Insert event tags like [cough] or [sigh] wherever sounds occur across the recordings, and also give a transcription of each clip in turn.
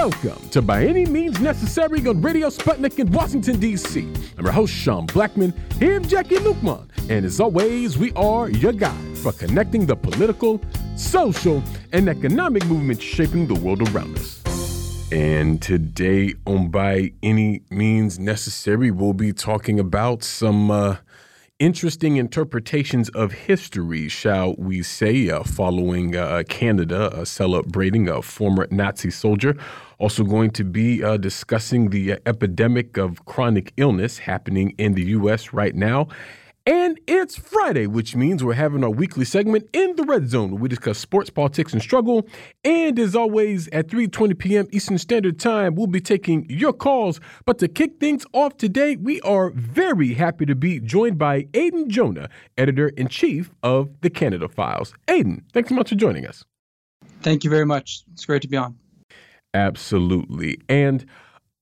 Welcome to By Any Means Necessary on Radio Sputnik in Washington, D.C. I'm your host, Sean Blackmon, here with Jacquie Luqman. And as always, we are your guide for connecting the political, social, and economic movements shaping the world around us. And today on By Any Means Necessary, we'll be talking about some uh, interesting interpretations of history, shall we say, uh, following uh, Canada uh, celebrating a former Nazi soldier. Also, going to be uh, discussing the uh, epidemic of chronic illness happening in the U.S. right now. And it's Friday, which means we're having our weekly segment in the Red Zone where we discuss sports, politics, and struggle. And as always, at 3:20 p.m. Eastern Standard Time, we'll be taking your calls. But to kick things off today, we are very happy to be joined by Aidan Jonah, editor-in-chief of the Canada Files. Aidan, thanks so much for joining us. Thank you very much. It's great to be on. Absolutely. And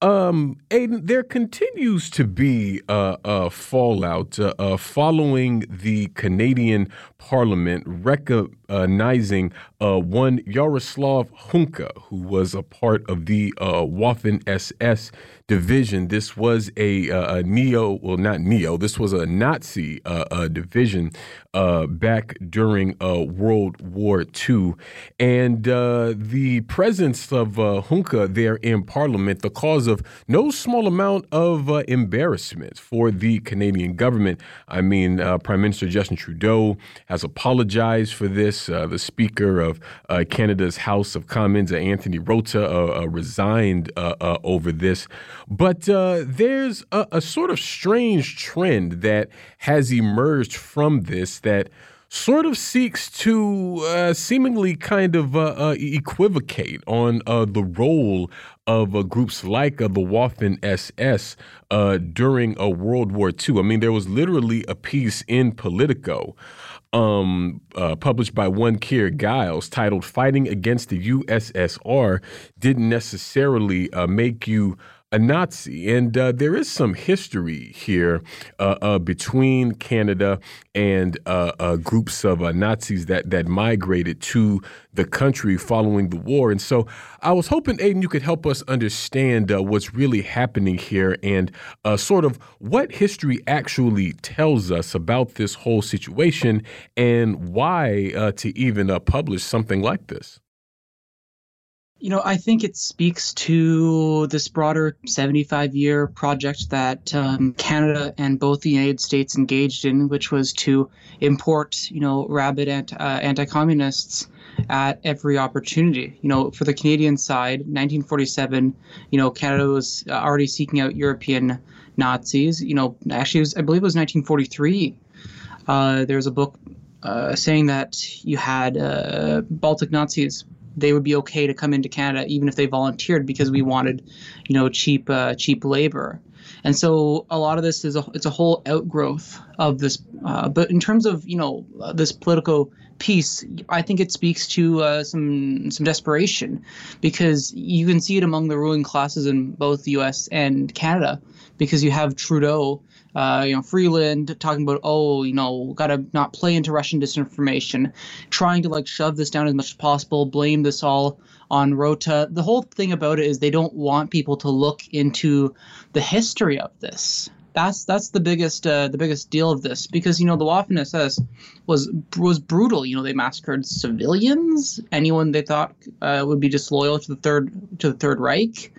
um, Aidan, there continues to be a, a fallout uh, uh, following the Canadian Parliament recognizing uh, one Yaroslav Hunka, who was a part of the uh, Waffen SS division. This was a, uh, a, neo, well, not neo. This was a Nazi uh, division back during World War II, and the presence of Hunka there in Parliament, the cause of no small amount of uh, embarrassment for the Canadian government. I mean, uh, Prime Minister Justin Trudeau has apologized for this. Uh, the Speaker of uh, Canada's House of Commons, uh, Anthony Rota, uh, resigned over this. But there's a, a sort of strange trend that has emerged from this that sort of seeks to uh, seemingly kind of uh, uh, equivocate on uh, the role of uh, groups like uh, the Waffen SS during World War II. I mean, there was literally a piece in Politico. Um, published by one Keir Giles titled Fighting Against the USSR didn't necessarily make you a Nazi. And uh, there is some history here uh, uh, between Canada and uh, uh, groups of uh, Nazis that, that migrated to the country following the war. And so I was hoping, Aidan, you could help us understand what's really happening here and sort of what history actually tells us about this whole situation and why to even publish something like this. You know, I think it speaks to this broader 75 year project that um, Canada and both the United States engaged in, which was to import, you know, rabid uh, anti communists at every opportunity. You know, for the Canadian side, 1947, you know, Canada was already seeking out European Nazis. You know, actually, was, I believe it was 1943. Uh, there was a book uh, saying that you had uh, Baltic Nazis they would be okay to come into Canada even if they volunteered because we wanted, you know, cheap uh, cheap labor. And so a lot of this is a it's a whole outgrowth of this. Uh, but in terms of you know this political piece, I think it speaks to uh, some some desperation because you can see it among the ruling classes in both the U.S. and Canada because you have Trudeau uh, you know, Freeland talking about, oh, you know, got to not play into Russian disinformation, trying to like shove this down as much as possible, blame this all on Rota. The whole thing about it is they don't want people to look into the history of this. That's that's the biggest uh, the biggest deal of this because you know the Waffen SS was was brutal. You know they massacred civilians, anyone they thought uh, would be disloyal to the third to the Third Reich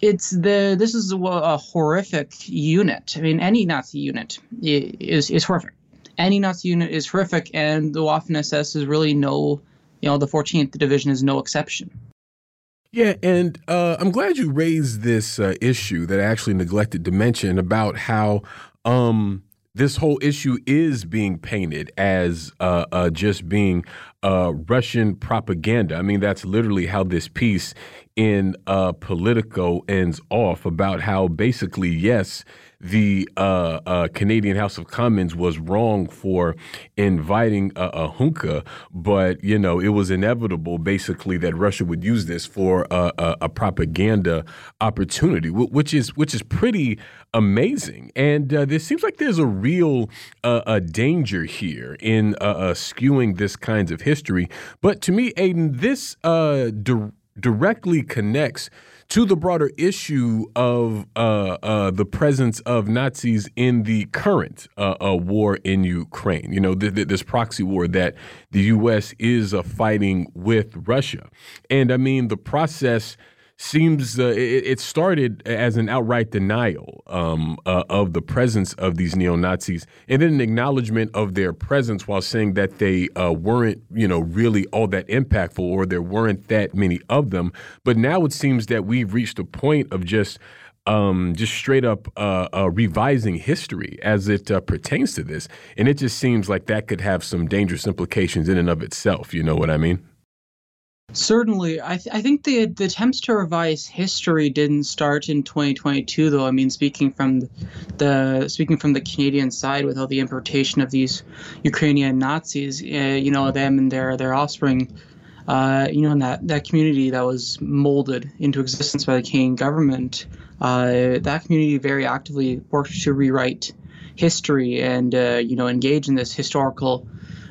it's the this is a, a, horrific unit. I mean, any Nazi unit is is horrific. Any Nazi unit is horrific, and the Waffen SS is really no, you know, the 14th Division is no exception. Yeah, and uh, I'm glad you raised this uh, issue that I actually neglected to mention about how um, this whole issue is being painted as uh, uh, just being uh, Russian propaganda. I mean, that's literally how this piece in uh, Politico ends off about how basically, yes, the uh, uh, Canadian House of Commons was wrong for inviting a, a but you know it was inevitable, basically, that Russia would use this for a, a, a propaganda opportunity, which is which is pretty amazing. And uh, seems like there's a real uh, a danger here in uh, uh, skewing this kinds of history. But to me, Aidan, this directly connects to the broader issue of uh, uh, the presence of Nazis in the current uh, uh war in Ukraine. You know, th- th- this proxy war that the U.S. is uh, fighting with Russia. And I mean, the process seems uh, it, it, started as an outright denial um, uh, of the presence of these neo Nazis, and then an acknowledgement of their presence while saying that they uh, weren't, you know, really all that impactful or there weren't that many of them. But now it seems that we've reached a point of just. Um, just straight up uh, uh, revising history as it uh, pertains to this. And it just seems like that could have some dangerous implications in and of itself. You know what I mean? Certainly, I, th- I think the the attempts to revise history didn't start in 2022, though. I mean, speaking from the, speaking from the Canadian side, with all the importation of these Ukrainian Nazis, uh, you know, them and their their offspring, uh, you know, in that that community that was molded into existence by the Canadian government, uh, that community very actively worked to rewrite history and uh, you know engage in this historical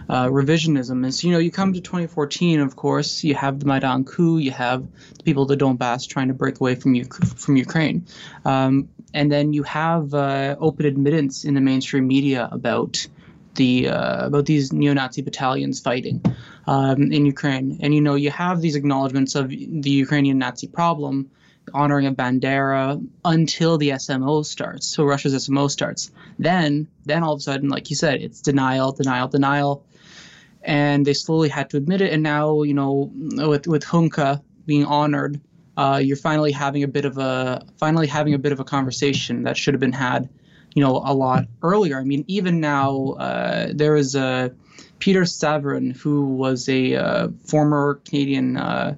uh, revisionism is, you know, you come to 2014, of course, you have the Maidan coup, you have the people of the Donbass trying to break away from U- from Ukraine, um, and then you have uh, open admittance in the mainstream media about the uh, about these neo-Nazi battalions fighting um, in Ukraine, and you know, you have these acknowledgments of the Ukrainian Nazi problem honoring a Bandera until the SMO starts. So Russia's SMO starts. Then, then all of a sudden, like you said, it's denial, denial, denial and they slowly had to admit it. And now, you know, with with Hunka being honored, uh, you're finally having a bit of a finally having a bit of a conversation that should have been had, you know, a lot earlier. I mean, even now, uh, there is a Peter Savaryn who was a uh, former Canadian. Uh,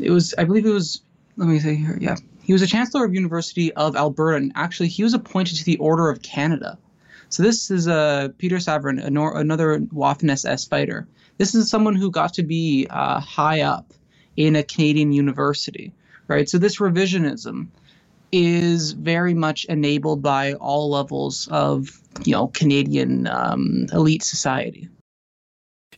it was, I believe, it was. Let me say here. Yeah, he was a chancellor of University of Alberta, and actually, he was appointed to the Order of Canada. So this is uh, Peter Savaryn, another Waffen SS fighter. This is someone who got to be uh, high up in a Canadian university, right? So this revisionism is very much enabled by all levels of you know Canadian um, elite society.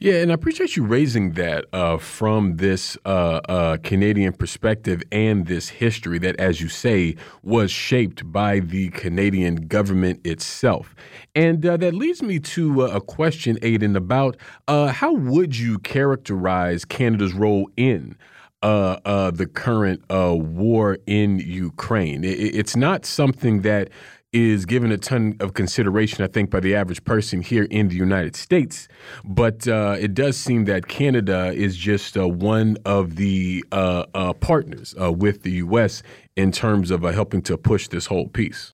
Yeah, and I appreciate you raising that uh, from this uh, uh, Canadian perspective and this history that, as you say, was shaped by the Canadian government itself. And uh, that leads me to uh, a question, Aidan, about uh, how would you characterize Canada's role in the current war in Ukraine? it's not something that is given a ton of consideration, I think, by the average person here in the United States. But uh, it does seem that Canada is just uh, one of the uh, uh partners uh, with the U.S. in terms of uh, helping to push this whole piece.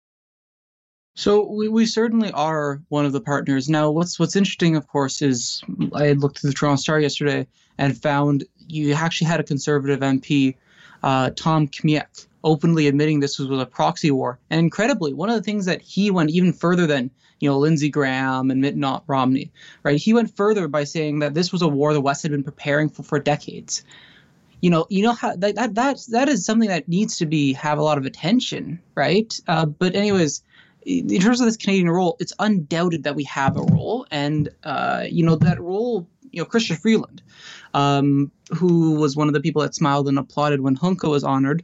So we, we certainly are one of the partners. Now, what's what's interesting, of course, is I looked through the Toronto Star yesterday and found you actually had a conservative MP, Tom Kmiec, openly admitting this was, was a proxy war. And incredibly, one of the things that he went even further than you know Lindsey Graham and Mitt Romney, right? He went further by saying that this was a war the West had been preparing for for decades. You know, you know how that that that, that is something that needs to be have a lot of attention, right? Uh, but anyways. In terms of this Canadian role, it's undoubted that we have a role, and uh, you know that role you know, Chrystia Freeland, um, who was one of the people that smiled and applauded when Hunka was honored,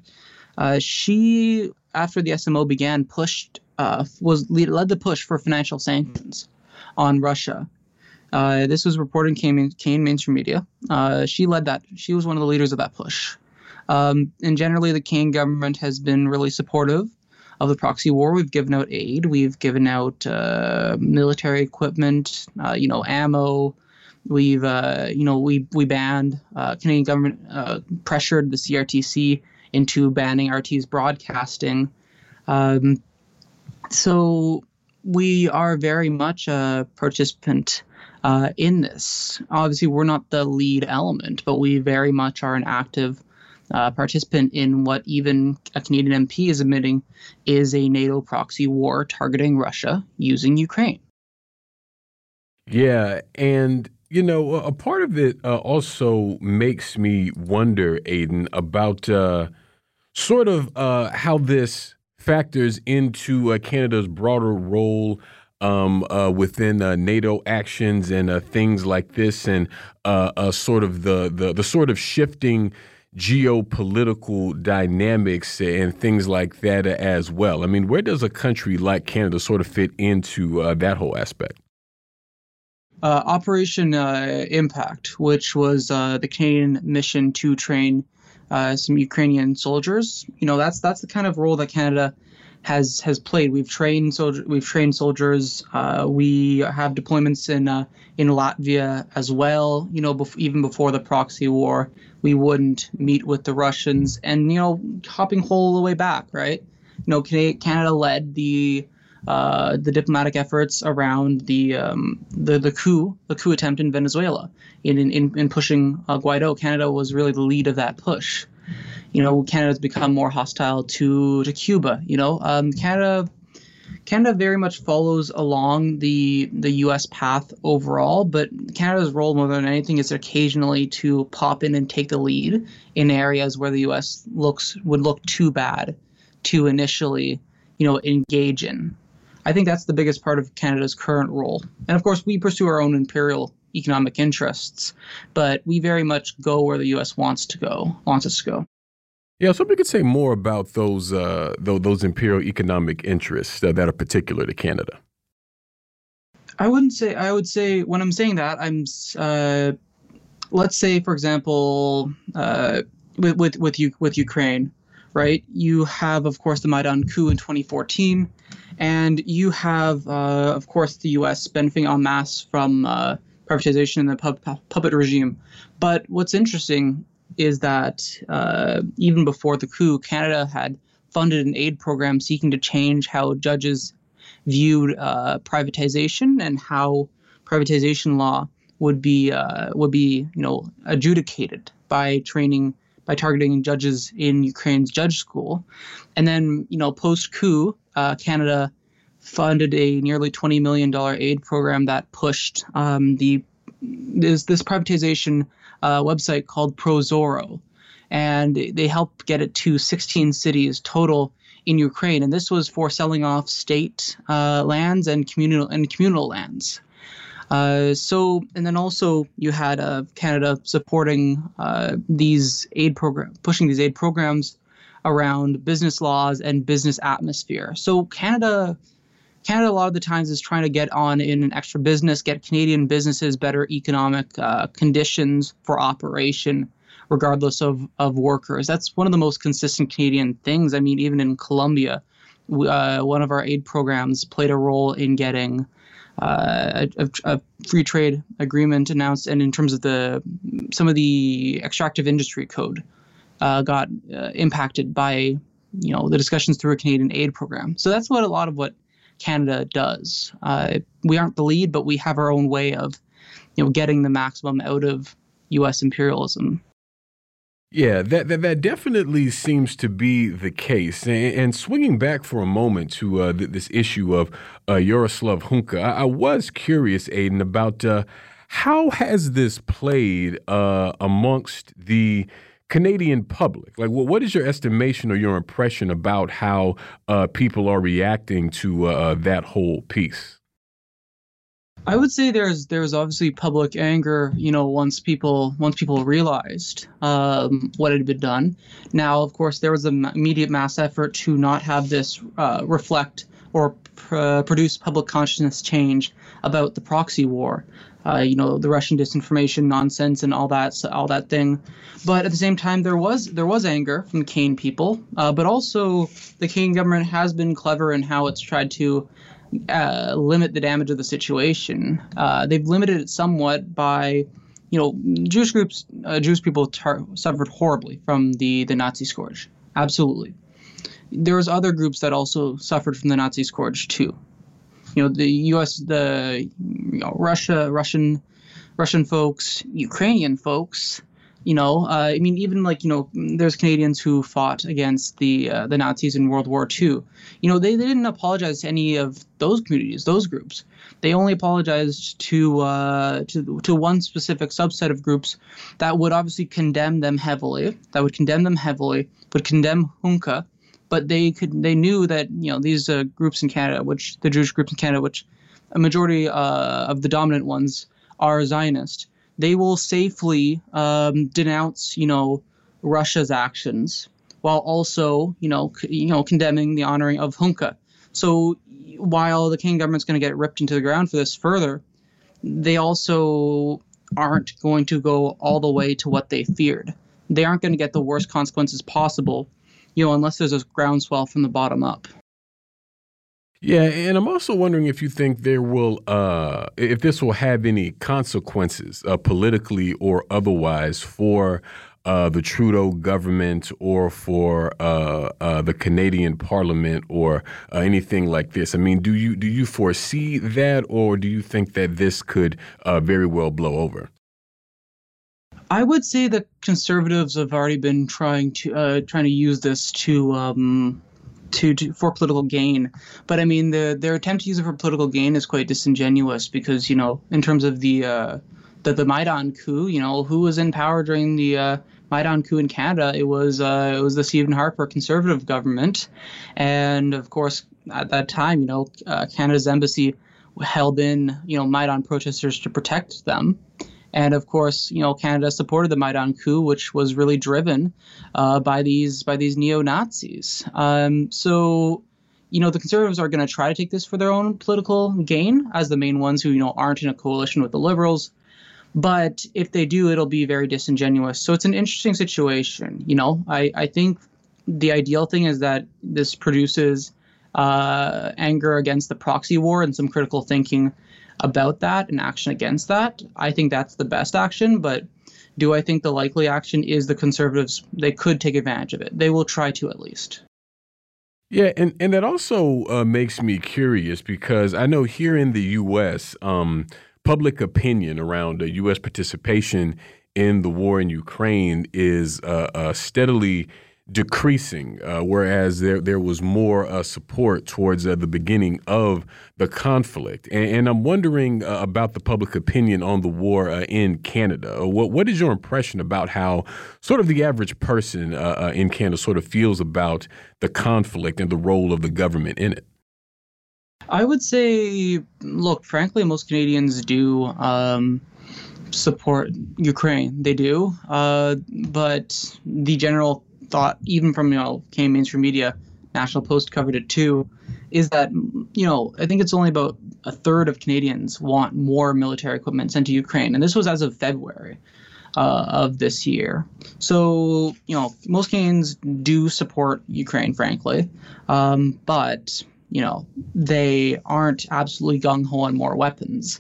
uh, she, after the SMO began, pushed uh, was lead, led the push for financial sanctions on Russia. Uh, this was reported in Canadian mainstream media. Uh, she led that. She was one of the leaders of that push. Um, and generally, the Canadian government has been really supportive of the proxy war. We've given out aid. We've given out uh, military equipment, uh, you know, ammo. We've, you know, we we banned Canadian government pressured the CRTC into banning RT's broadcasting. Um, so we are very much a participant uh, in this. Obviously, we're not the lead element, but we very much are an active uh, participant in what even a Canadian MP is admitting is a NATO proxy war targeting Russia using Ukraine. Yeah, and you know, a part of it uh, also makes me wonder, Aidan, about uh, sort of uh, how this factors into uh, Canada's broader role um, uh, within uh, NATO actions and uh, things like this, and uh, sort of the, the the sort of shifting geopolitical dynamics and things like that as well. I mean, where does a country like Canada sort of fit into uh, that whole aspect? Uh, Operation uh, Impact, which was uh, the Canadian mission to train uh, some Ukrainian soldiers. You know, that's that's the kind of role that Canada has has played. We've trained soldier, we've trained soldiers. Uh, we have deployments in uh, in Latvia as well. You know, bef- even before the proxy war, we wouldn't meet with the Russians, and you know, hopping whole the way back, right? You know, Canada led the uh, the diplomatic efforts around the um, the the coup the coup attempt in Venezuela in in, in pushing uh, Guaido. Canada was really the lead of that push. You know, Canada's become more hostile to to Cuba. You know, um, Canada Canada very much follows along the the U.S. path overall, but Canada's role more than anything is occasionally to pop in and take the lead in areas where the U.S. looks would look too bad to initially, you know, engage in. I think that's the biggest part of Canada's current role. And of course, we pursue our own imperial economic interests, but we very much go where the U.S. wants to go, wants us to go. Yeah, so we could say more about those uh, those, imperial economic interests that are particular to Canada. I wouldn't say. I would say when I'm saying that, I'm. Uh, let's say, for example, uh, with with with, U- with Ukraine, right? You have, of course, the Maidan coup in 2014. And you have, uh, of course, the U.S. benefiting en masse from uh, privatization and the pu- puppet regime. But what's interesting is that uh, even before the coup, Canada had funded an aid program seeking to change how judges viewed uh, privatization and how privatization law would be uh, would be you know adjudicated by training by targeting judges in Ukraine's judge school, and then you know post coup, uh, Canada funded a nearly $20 million aid program that pushed um, the this, this privatization uh, website called Prozorro. And they helped get it to 16 cities total in Ukraine. And this was for selling off state uh, lands and communal and communal lands. Uh, so, and then also you had uh, Canada supporting uh, these aid program, pushing these aid programs around business laws and business atmosphere. So Canada Canada a lot of the times is trying to get on in an extra business, get Canadian businesses better economic uh, conditions for operation, regardless of, of workers. That's one of the most consistent Canadian things. I mean, even in Colombia, uh, one of our aid programs played a role in getting uh, a, a, free trade agreement announced, and in terms of the some of the extractive industry code uh, got uh, impacted by you know the discussions through a Canadian aid program. So that's what a lot of what Canada does. Uh, we aren't the lead, but we have our own way of you know getting the maximum out of U.S. imperialism. Yeah, that, that that definitely seems to be the case. And, and swinging back for a moment to uh, th- this issue of uh, Yaroslav Hunka, I, I, was curious, Aidan, about uh, how has this played uh, amongst the Canadian public? Like, what is your estimation or your impression about how uh, people are reacting to uh, that whole piece? I would say there's there's obviously public anger. You know, once people once people realized um, what had been done. Now, of course, there was an immediate mass effort to not have this uh, reflect or pr- produce public consciousness change about the proxy war uh, you know, the Russian disinformation nonsense and all that, all that thing. But at the same time, there was there was anger from Kane people, uh, but also the Kane government has been clever in how it's tried to uh, limit the damage of the situation. Uh, they've limited it somewhat by, you know, Jewish groups, uh, Jewish people tar- suffered horribly from the the Nazi scourge. Absolutely. There was other groups that also suffered from the Nazi scourge too you know the U.S. the you know, Russia Russian Russian folks, Ukrainian folks. You know, uh, I mean, even like you know, there's Canadians who fought against the uh, the Nazis in World War II. You know, they, they didn't apologize to any of those communities, those groups. They only apologized to uh, to to one specific subset of groups that would obviously condemn them heavily. That would condemn them heavily. Would condemn Hunka but they could they knew that you know these uh, groups in Canada, which the Jewish groups in Canada, which a majority uh, of the dominant ones are Zionist, they will safely um, denounce you know Russia's actions while also, you know, c- you know, condemning the honoring of Hunka. So while the Canadian government's going to get ripped into the ground for this further, they also aren't going to go all the way to what they feared. They aren't going to get the worst consequences possible, you know, unless there's a groundswell from the bottom up. Yeah, and I'm also wondering if you think there will, uh, if this will have any consequences, uh, politically or otherwise, for uh, the Trudeau government or for uh, uh, the Canadian Parliament or uh, anything like this. I mean, do you do you foresee that, or do you think that this could very well blow over? I would say that conservatives have already been trying to trying to use this to. Um, to, to, for political gain. But I mean, the their attempt to use it for political gain is quite disingenuous because you know, in terms of the uh, the the Maidan coup, you know, who was in power during the uh, Maidan coup in Canada? It was uh, it was the Stephen Harper Conservative government, and of course at that time, you know, uh, Canada's embassy held in you know Maidan protesters to protect them. And of course, you know, Canada supported the Maidan coup, which was really driven uh, by these by these neo Nazis. Um, so, you know, the Conservatives are going to try to take this for their own political gain, as the main ones who you know aren't in a coalition with the Liberals. But if they do, it'll be very disingenuous. So it's an interesting situation. You know, I, I think the ideal thing is that this produces uh, anger against the proxy war and some critical thinking about that and action against that. I think that's the best action, but do I think the likely action is the conservatives? They could take advantage of it. They will try to at least. Yeah, and, and that also uh, makes me curious because I know here in the U.S., um, public opinion around uh, U.S. participation in the war in Ukraine is uh, uh steadily decreasing, uh, whereas there there was more uh, support towards uh, the beginning of the conflict. And, and I'm wondering uh, about the public opinion on the war uh, in Canada. What what is your impression about how sort of the average person uh, in Canada sort of feels about the conflict and the role of the government in it? I would say, look, frankly, most Canadians do. Um, support Ukraine. They do, but the general thought, even from you know, came mainstream media, National Post covered it too, is that you know I think it's only about a third of Canadians want more military equipment sent to Ukraine, and this was as of February. Uh, of this year. So, you know, most Canadians do support Ukraine, frankly, um, but, you know, they aren't absolutely gung ho on more weapons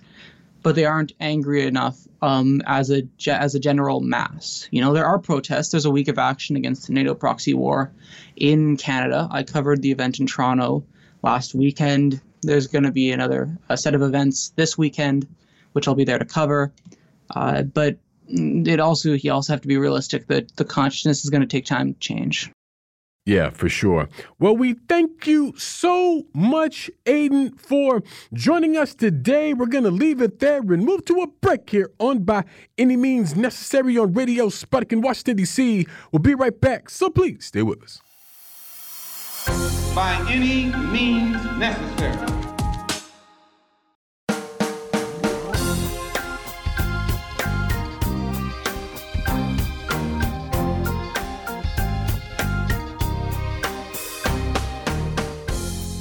but they aren't angry enough um, as a as a general mass. You know, there are protests. There's a week of action against the NATO proxy war in Canada. I covered the event in Toronto last weekend. There's going to be another set of events this weekend, which I'll be there to cover. Uh, but it also you also have to be realistic that the consciousness is going to take time to change. Yeah, for sure. Well, we thank you so much, Aidan, for joining us today. We're going to leave it there and move to a break here on By Any Means Necessary on Radio Sputnik in Washington, D.C. We'll be right back, so please stay with us. By any means necessary.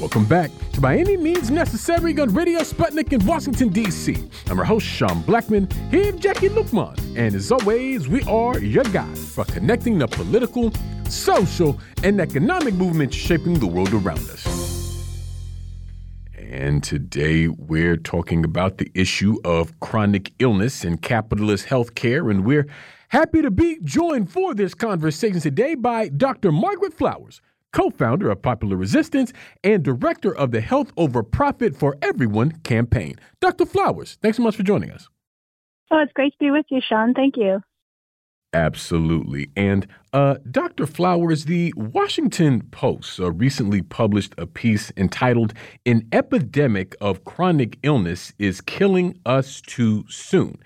Welcome back to By Any Means Necessary on Radio Sputnik in Washington, D.C. I'm your host, Sean Blackmon, here with Jacquie Luqman. And as always, we are your guide for connecting the political, social, and economic movements shaping the world around us. And today we're talking about the issue of chronic illness and capitalist healthcare, and we're happy to be joined for this conversation today by Dr. Margaret Flowers co founder of Popular Resistance and director of the Health Over Profit for Everyone campaign. Dr. Flowers, thanks so much for joining us. Oh, it's great to be with you, Sean. Thank you. Absolutely. And uh, Dr. Flowers, the Washington Post uh, recently published a piece entitled An Epidemic of Chronic Illness is Killing Us Too Soon.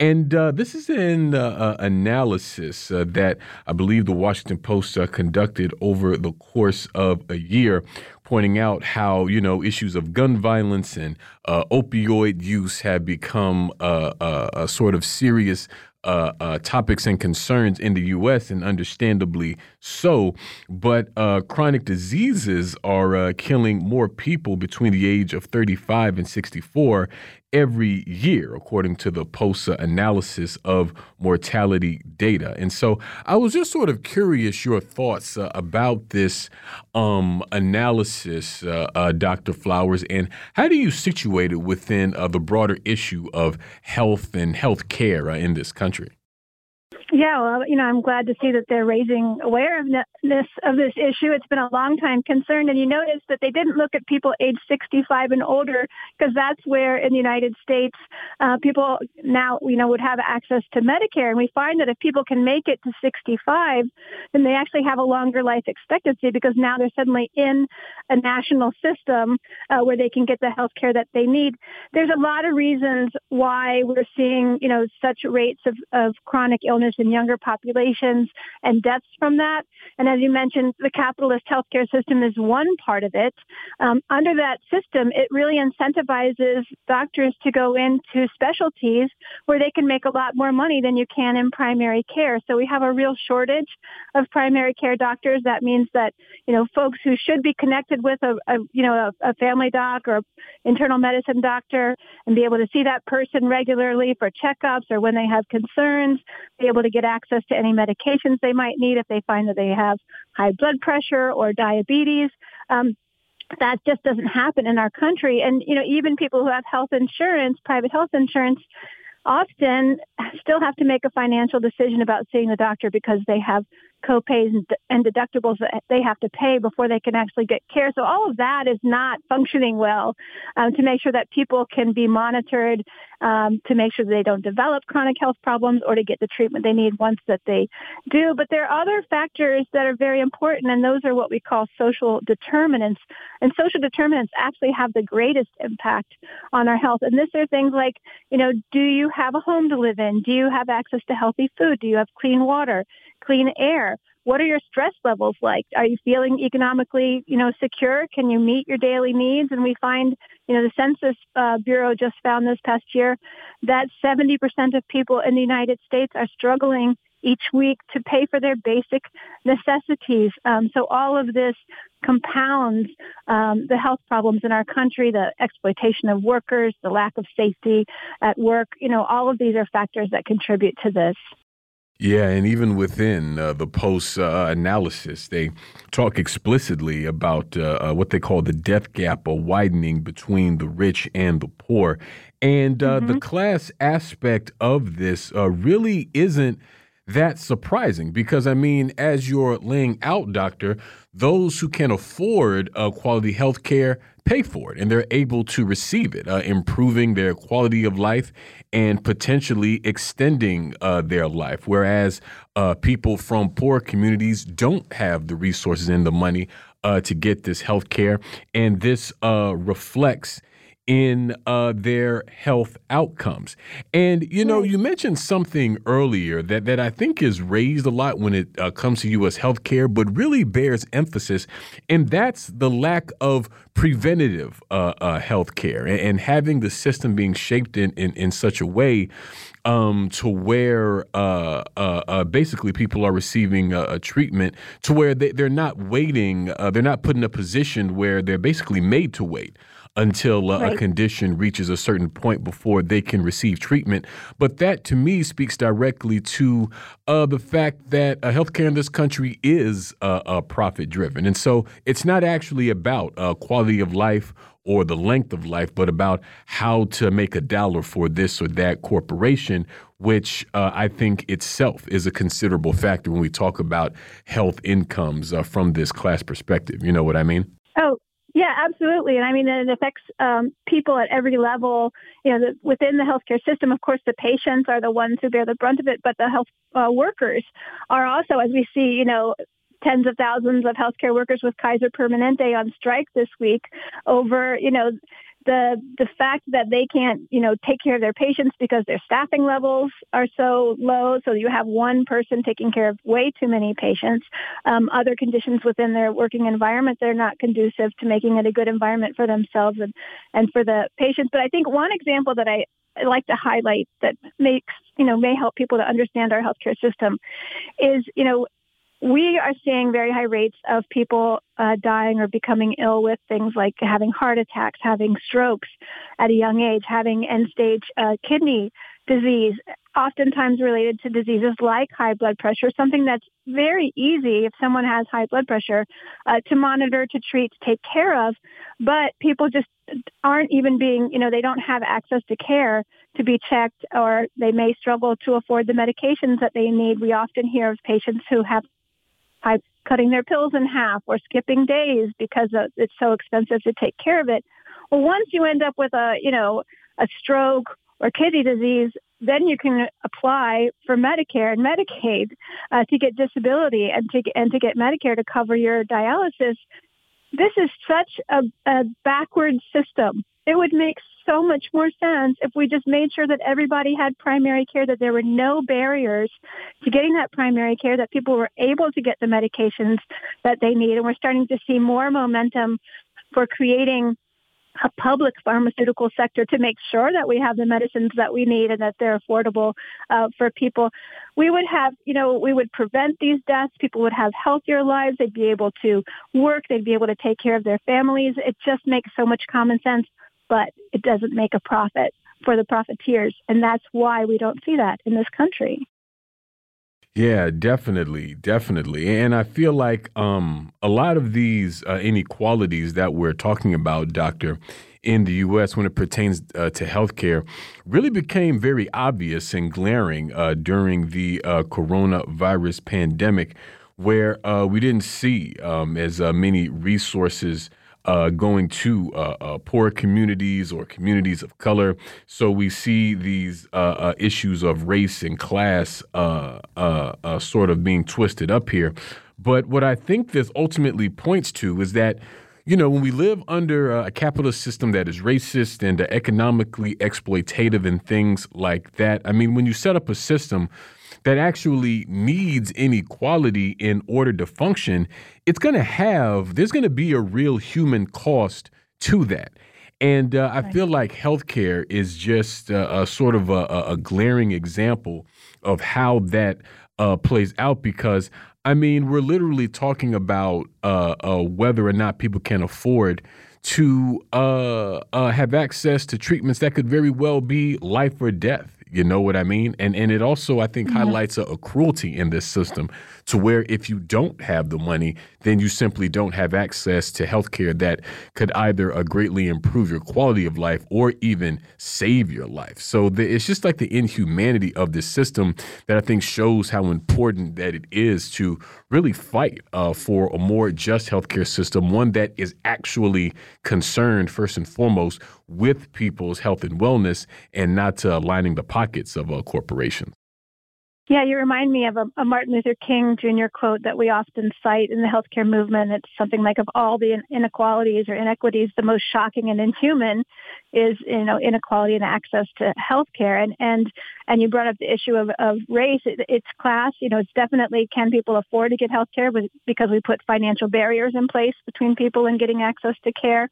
And uh, this is an uh, uh, analysis uh, that I believe the Washington Post conducted over the course of a year, pointing out how you know issues of gun violence and opioid use have become a sort of serious uh, uh, topics and concerns in the U.S., and understandably so. But uh, chronic diseases are uh, killing more people between the age of 35 and 64 every year, according to the POSA analysis of mortality data. And so I was just sort of curious your thoughts uh, about this um, analysis, uh, uh, Dr. Flowers, and how do you situate it within uh, the broader issue of health and health care uh, in this country? Yeah, well, you know, I'm glad to see that they're raising awareness of this issue. It's been a long time concern, and you notice that they didn't look at people age 65 and older because that's where in the United States uh, people now, you know, would have access to Medicare. And we find that if people can make it to 65, then they actually have a longer life expectancy because now they're suddenly in a national system uh, where they can get the health care that they need. There's a lot of reasons why we're seeing, you know, such rates of, of chronic illness in younger populations and deaths from that. And as you mentioned, the capitalist healthcare system is one part of it. Um, under that system, it really incentivizes doctors to go into specialties where they can make a lot more money than you can in primary care. So we have a real shortage of primary care doctors. That means that, you know, folks who should be connected with a, a you know, a, a family doc or internal medicine doctor and be able to see that person regularly for checkups or when they have concerns, be able to get access to any medications they might need if they find that they have high blood pressure or diabetes. Um, that just doesn't happen in our country. And, you know, even people who have health insurance, private health insurance, often still have to make a financial decision about seeing the doctor because they have copays and deductibles that they have to pay before they can actually get care. So all of that is not functioning well um, to make sure that people can be monitored, um, to make sure that they don't develop chronic health problems or to get the treatment they need once that they do. But there are other factors that are very important, and those are what we call social determinants. And social determinants actually have the greatest impact on our health. And this are things like, you know, do you have a home to live in? Do you have access to healthy food? Do you have clean water? Clean air? What are your stress levels like? Are you feeling economically, you know, secure? Can you meet your daily needs? And we find, you know, the Census uh, Bureau just found this past year that 70% of people in the United States are struggling each week to pay for their basic necessities. Um, so all of this compounds um, the health problems in our country, the exploitation of workers, the lack of safety at work. You know, all of these are factors that contribute to this. Yeah, and even within uh, the post uh, analysis, they talk explicitly about uh, uh what they call the death gap or widening between the rich and the poor. And uh, mm-hmm. the class aspect of this uh, really isn't that surprising because, I mean, as you're laying out, Doctor, those who can afford quality health care pay for it and they're able to receive it, uh, improving their quality of life and potentially extending uh, their life. Whereas uh, people from poor communities don't have the resources and the money uh, to get this health care. And this uh, reflects in uh, their health outcomes. And you know, you mentioned something earlier that that I think is raised a lot when it uh, comes to U.S. healthcare, but really bears emphasis, and that's the lack of preventative uh, uh, health care and, and, having the system being shaped in in, in such a way. Um, to where uh, uh, uh, basically people are receiving a, treatment to where they, they're not waiting, uh, they're not put in a position where they're basically made to wait until uh, right. a condition reaches a certain point before they can receive treatment. But that to me speaks directly to uh, the fact that uh, healthcare in this country is uh, profit driven. And so it's not actually about uh, quality of life or the length of life, but about how to make a dollar for this or that corporation, which uh, I think itself is a considerable factor when we talk about health incomes uh, from this class perspective. You know what I mean? Oh, yeah, absolutely. And I mean, it affects um, people at every level. You know, the, within the healthcare system, of course, the patients are the ones who bear the brunt of it, but the health uh, workers are also, as we see, you know, tens of thousands of healthcare workers with Kaiser Permanente on strike this week over, you know, the the fact that they can't you know take care of their patients because their staffing levels are so low. So you have one person taking care of way too many patients. Um, other conditions within their working environment they're not conducive to making it a good environment for themselves and and for the patients but i think one example that i I like to highlight that makes, you know, may help people to understand our healthcare system is, you know, we are seeing very high rates of people uh, dying or becoming ill with things like having heart attacks, having strokes at a young age, having end stage uh, kidney disease, oftentimes related to diseases like high blood pressure, something that's very easy if someone has high blood pressure uh, to monitor, to treat, to take care of. But people just aren't even being, you know, they don't have access to care to be checked or they may struggle to afford the medications that they need. We often hear of patients who have high, cutting their pills in half or skipping days because it's so expensive to take care of it. Well, once you end up with a, you know, a stroke or kidney disease, then you can apply for Medicare and Medicaid uh, to get disability and to and to get Medicare to cover your dialysis. This is such a, a backward system. It would make so much more sense if we just made sure that everybody had primary care, that there were no barriers to getting that primary care, that people were able to get the medications that they need. And we're starting to see more momentum for creating a public pharmaceutical sector to make sure that we have the medicines that we need and that they're affordable uh, for people. We would have, you know, we would prevent these deaths. People would have healthier lives. They'd be able to work. They'd be able to take care of their families. It just makes so much common sense, but it doesn't make a profit for the profiteers. And that's why we don't see that in this country. Yeah, definitely, definitely. And I feel like um, a lot of these uh, inequalities that we're talking about, Doctor, in the U.S. when it pertains uh, to healthcare really became very obvious and glaring uh, during the uh, coronavirus pandemic, where uh, we didn't see um, as uh, many resources uh, going to uh, uh, poor communities or communities of color. So we see these uh, uh, issues of race and class sort of being twisted up here. But what I think this ultimately points to is that. You know, when we live under a capitalist system that is racist and economically exploitative and things like that, I mean, when you set up a system that actually needs inequality in order to function, it's going to have, there's going to be a real human cost to that. And uh, I feel like healthcare is just uh, a sort of a, a, glaring example of how that uh, plays out because, I mean, we're literally talking about uh, uh, whether or not people can afford to uh, have access to treatments that could very well be life or death. You know what I mean? And and it also I think mm-hmm. highlights a, a, cruelty in this system to where if you don't have the money, then you simply don't have access to health care that could either uh, greatly improve your quality of life or even save your life. So the, it's just like the inhumanity of this system that I think shows how important that it is to really fight uh, for a more just healthcare system, one that is actually concerned first and foremost with people's health and wellness and not uh, lining the pockets of uh, corporations. Yeah, you remind me of a, a, Martin Luther King Jr. quote that we often cite in the healthcare movement. It's something like, "Of all the inequalities or inequities, the most shocking and inhuman is, you know, inequality in access to healthcare." And and and you brought up the issue of, of race. It, it's class. You know, it's definitely can people afford to get healthcare because we put financial barriers in place between people in getting access to care.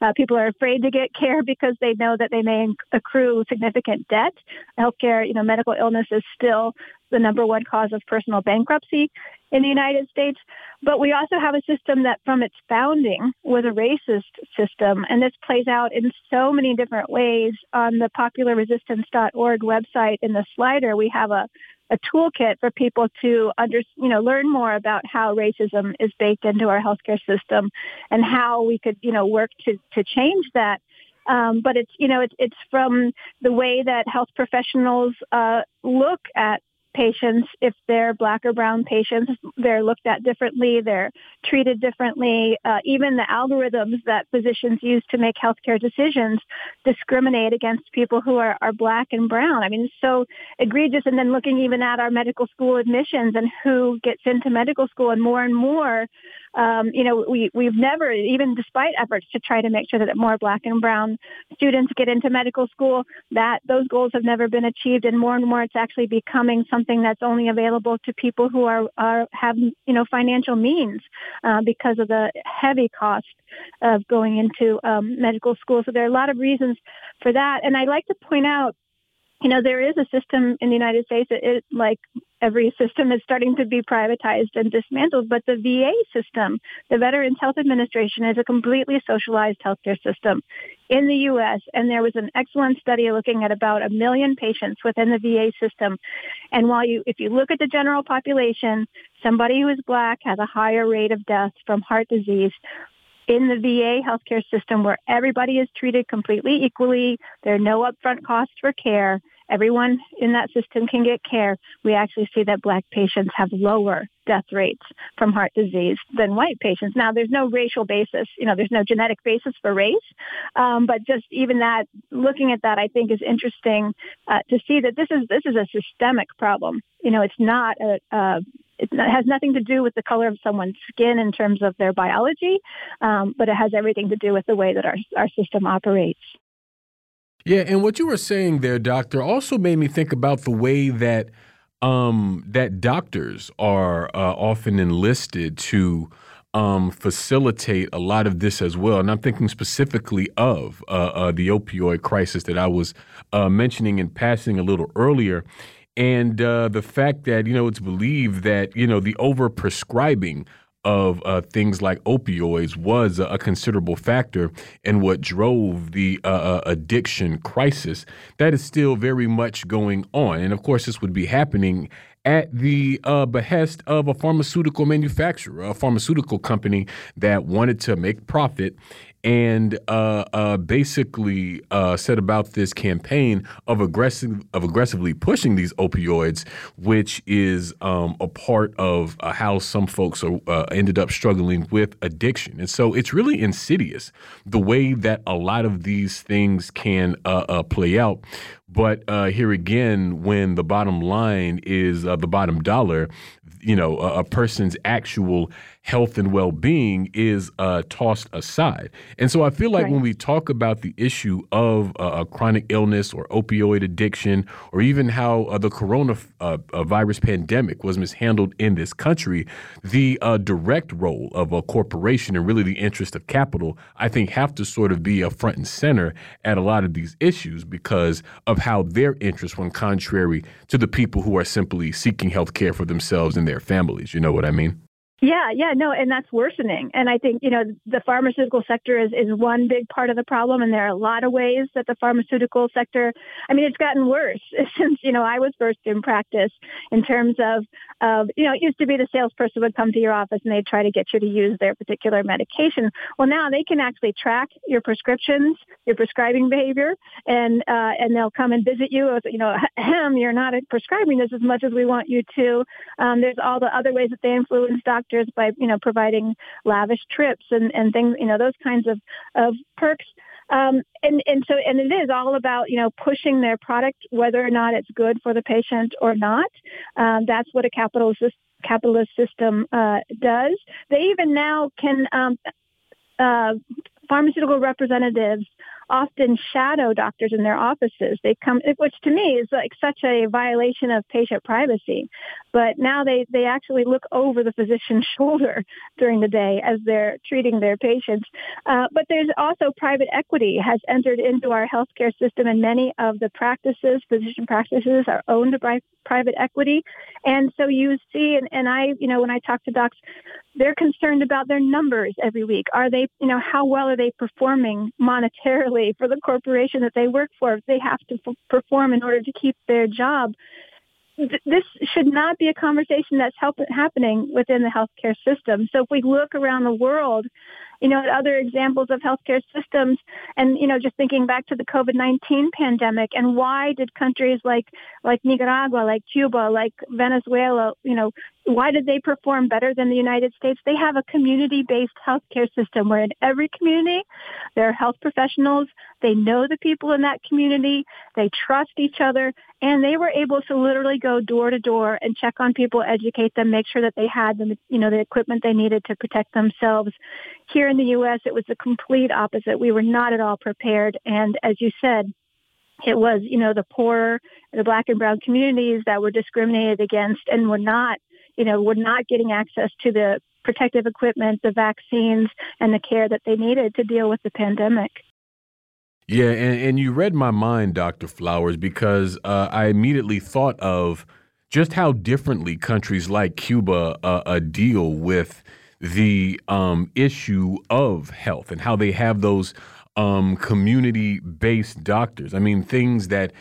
Uh, people are afraid to get care [laughs] because they know that they may accrue significant debt. Healthcare, you know, medical illness is still the number one cause of personal bankruptcy in the United States. But we also have a system that from its founding was a racist system. And this plays out in so many different ways. On the popularresistance.org website in the slider, we have a a toolkit for people to under, you know, learn more about how racism is baked into our healthcare system and how we could, you know, work to, to change that. Um, but it's, you know, it's, it's from the way that health professionals uh, look at patients, if they're black or brown patients, they're looked at differently, they're treated differently. Uh, even the algorithms that physicians use to make healthcare decisions discriminate against people who are, are black and brown. I mean, it's so egregious. And then looking even at our medical school admissions and who gets into medical school and more and more um, you know, we, we've never, even despite efforts to try to make sure that more black and brown students get into medical school, that those goals have never been achieved. And more and more, it's actually becoming something that's only available to people who are, are have, you know, financial means uh, because of the heavy cost of going into um, medical school. So there are a lot of reasons for that. And I'd like to point out you know, there is a system in the United States that it, like every system is starting to be privatized and dismantled, but the VA system, the Veterans Health Administration, is a completely socialized healthcare system in the U.S. And there was an excellent study looking at about a million patients within the VA system. And while you, if you look at the general population, somebody who is black has a higher rate of death from heart disease in the VA healthcare system where everybody is treated completely equally. There are no upfront costs for care. Everyone in that system can get care. We actually see that black patients have lower death rates from heart disease than white patients. Now, there's no racial basis, you know, there's no genetic basis for race, um, but just even that, looking at that, I think is interesting uh, to see that this is this is a systemic problem. You know, it's not a, a it has nothing to do with the color of someone's skin in terms of their biology, um, but it has everything to do with the way that our, our system operates. Yeah, and what you were saying there, doctor, also made me think about the way that um, that doctors are uh, often enlisted to um, facilitate a lot of this as well. And I'm thinking specifically of uh, uh, the opioid crisis that I was uh, mentioning in passing a little earlier and uh, the fact that you know it's believed that you know the overprescribing of uh, things like opioids was a, considerable factor in what drove the uh, uh, addiction crisis. That is still very much going on, and of course, this would be happening at the uh, behest of a pharmaceutical manufacturer, a pharmaceutical company that wanted to make profit and uh, uh, basically uh, set about this campaign of aggressive of aggressively pushing these opioids, which is um, a part of uh, how some folks are, uh, ended up struggling with addiction. And so it's really insidious the way that a lot of these things can uh, play out. But here again, when the bottom line is the bottom dollar, you know, a, a person's actual health and well being is uh, tossed aside. And so I feel like right. when we talk about the issue of uh, a chronic illness or opioid addiction, or even how uh, the coronavirus uh, pandemic was mishandled in this country, the uh, direct role of a corporation and really the interest of capital, I think, have to sort of be a front and center at a lot of these issues because of how their interests run contrary to the people who are simply seeking health care for themselves and their families. You know what I mean? Yeah, yeah, no, and that's worsening. And I think, you know, the pharmaceutical sector is, is one big part of the problem. And there are a lot of ways that the pharmaceutical sector, I mean, it's gotten worse [laughs] since, you know, I was first in practice in terms of, of, you know, it used to be the salesperson would come to your office and they'd try to get you to use their particular medication. Well, now they can actually track your prescriptions, your prescribing behavior, and, uh, and they'll come and visit you. As, you know, [clears throat] you're not prescribing this as much as we want you to. Um, there's all the other ways that they influence doctors doctors by, you know, providing lavish trips and, and things, you know, those kinds of, of perks. Um, and, and so, and it is all about, you know, pushing their product, whether or not it's good for the patient or not. Um, that's what a capitalist, capitalist system uh, does. They even now can, um, uh, pharmaceutical representatives often shadow doctors in their offices. They come, which to me is like such a violation of patient privacy. But now they, they actually look over the physician's [laughs] shoulder during the day as they're treating their patients. Uh, but there's also private equity has entered into our healthcare system and many of the practices, physician practices are owned by private equity. And so you see, and, and I, you know, when I talk to docs, they're concerned about their numbers every week. Are they, you know, how well are they performing monetarily for the corporation that they work for? They have to f- perform in order to keep their job. This should not be a conversation that's help- happening within the healthcare system. So if we look around the world, you know, at other examples of healthcare systems. And, you know, just thinking back to the COVID-19 pandemic and why did countries like, like Nicaragua, like Cuba, like Venezuela, you know, why did they perform better than the United States? They have a community-based healthcare system where in every community, there are health professionals. They know the people in that community. They trust each other. And they were able to literally go door to door and check on people, educate them, make sure that they had the, you know, the equipment they needed to protect themselves. Here in the U.S., it was the complete opposite. We were not at all prepared. And as you said, it was, you know, the poor, the black and brown communities that were discriminated against and were not, you know, were not getting access to the protective equipment, the vaccines, and the care that they needed to deal with the pandemic. Yeah, and, and you read my mind, Dr. Flowers, because uh, I immediately thought of just how differently countries like Cuba uh, uh, deal with the um, issue of health and how they have those um, community based doctors. I mean, things that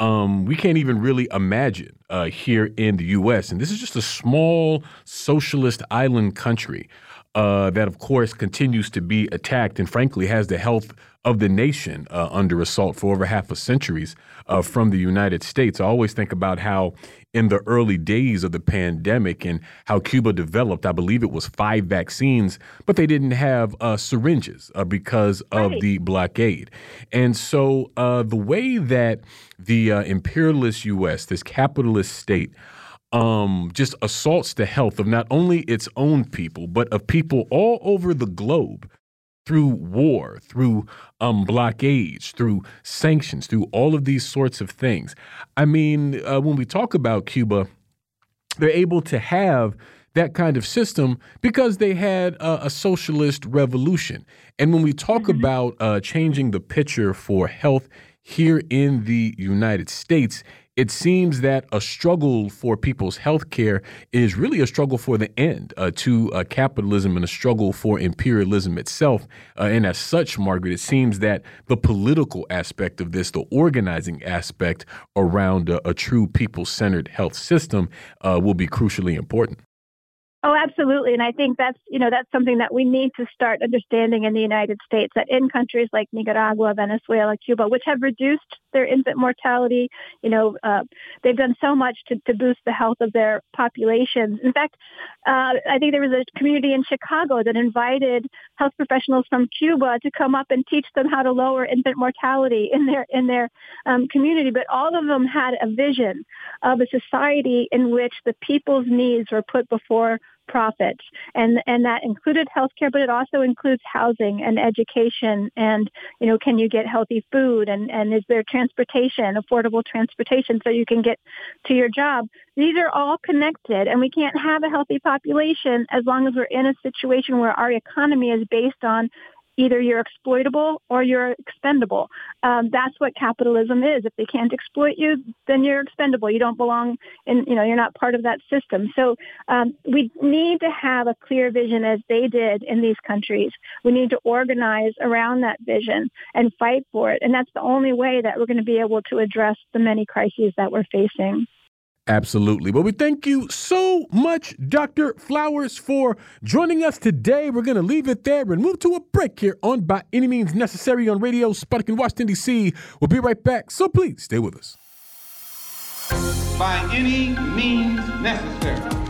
um, we can't even really imagine uh, here in the U.S. And this is just a small socialist island country uh, that, of course, continues to be attacked and, frankly, has the health of the nation uh, under assault for over half a centuries uh, from the United States. I always think about how in the early days of the pandemic and how Cuba developed, I believe it was five vaccines, but they didn't have uh, syringes uh, because of right. the blockade. And so uh, the way that the uh, imperialist U.S., this capitalist state, um, just assaults the health of not only its own people, but of people all over the globe through war, through um, blockades, through sanctions, through all of these sorts of things. I mean, uh, when we talk about Cuba, they're able to have that kind of system because they had a, a socialist revolution. And when we talk mm -hmm. about uh, changing the picture for health here in the United States, it seems that a struggle for people's health care is really a struggle for the end uh, to uh, capitalism and a struggle for imperialism itself. Uh, and as such, Margaret, it seems that the political aspect of this, the organizing aspect around a, a true people centered health system, uh, will be crucially important. Oh, absolutely. And I think that's, you know, that's something that we need to start understanding in the United States that in countries like Nicaragua, Venezuela, Cuba, which have reduced their infant mortality, you know, uh, they've done so much to, to boost the health of their populations. In fact, uh, I think there was a community in Chicago that invited health professionals from Cuba to come up and teach them how to lower infant mortality in their, in their um, community. But all of them had a vision of a society in which the people's needs were put before profits. And, and that included healthcare, but it also includes housing and education and, you know, can you get healthy food and, and is there transportation, affordable transportation so you can get to your job? These are all connected and we can't have a healthy population as long as we're in a situation where our economy is based on either you're exploitable or you're expendable. Um, that's what capitalism is. If they can't exploit you, then you're expendable. You don't belong in, you know, you're not part of that system. So um, we need to have a clear vision as they did in these countries. We need to organize around that vision and fight for it. And that's the only way that we're going to be able to address the many crises that we're facing. Absolutely. Well, we thank you so much, Dr. Flowers, for joining us today. We're going to leave it there and move to a break here on By Any Means Necessary on Radio Sputnik in Washington, D.C. We'll be right back, so please stay with us. By any means necessary.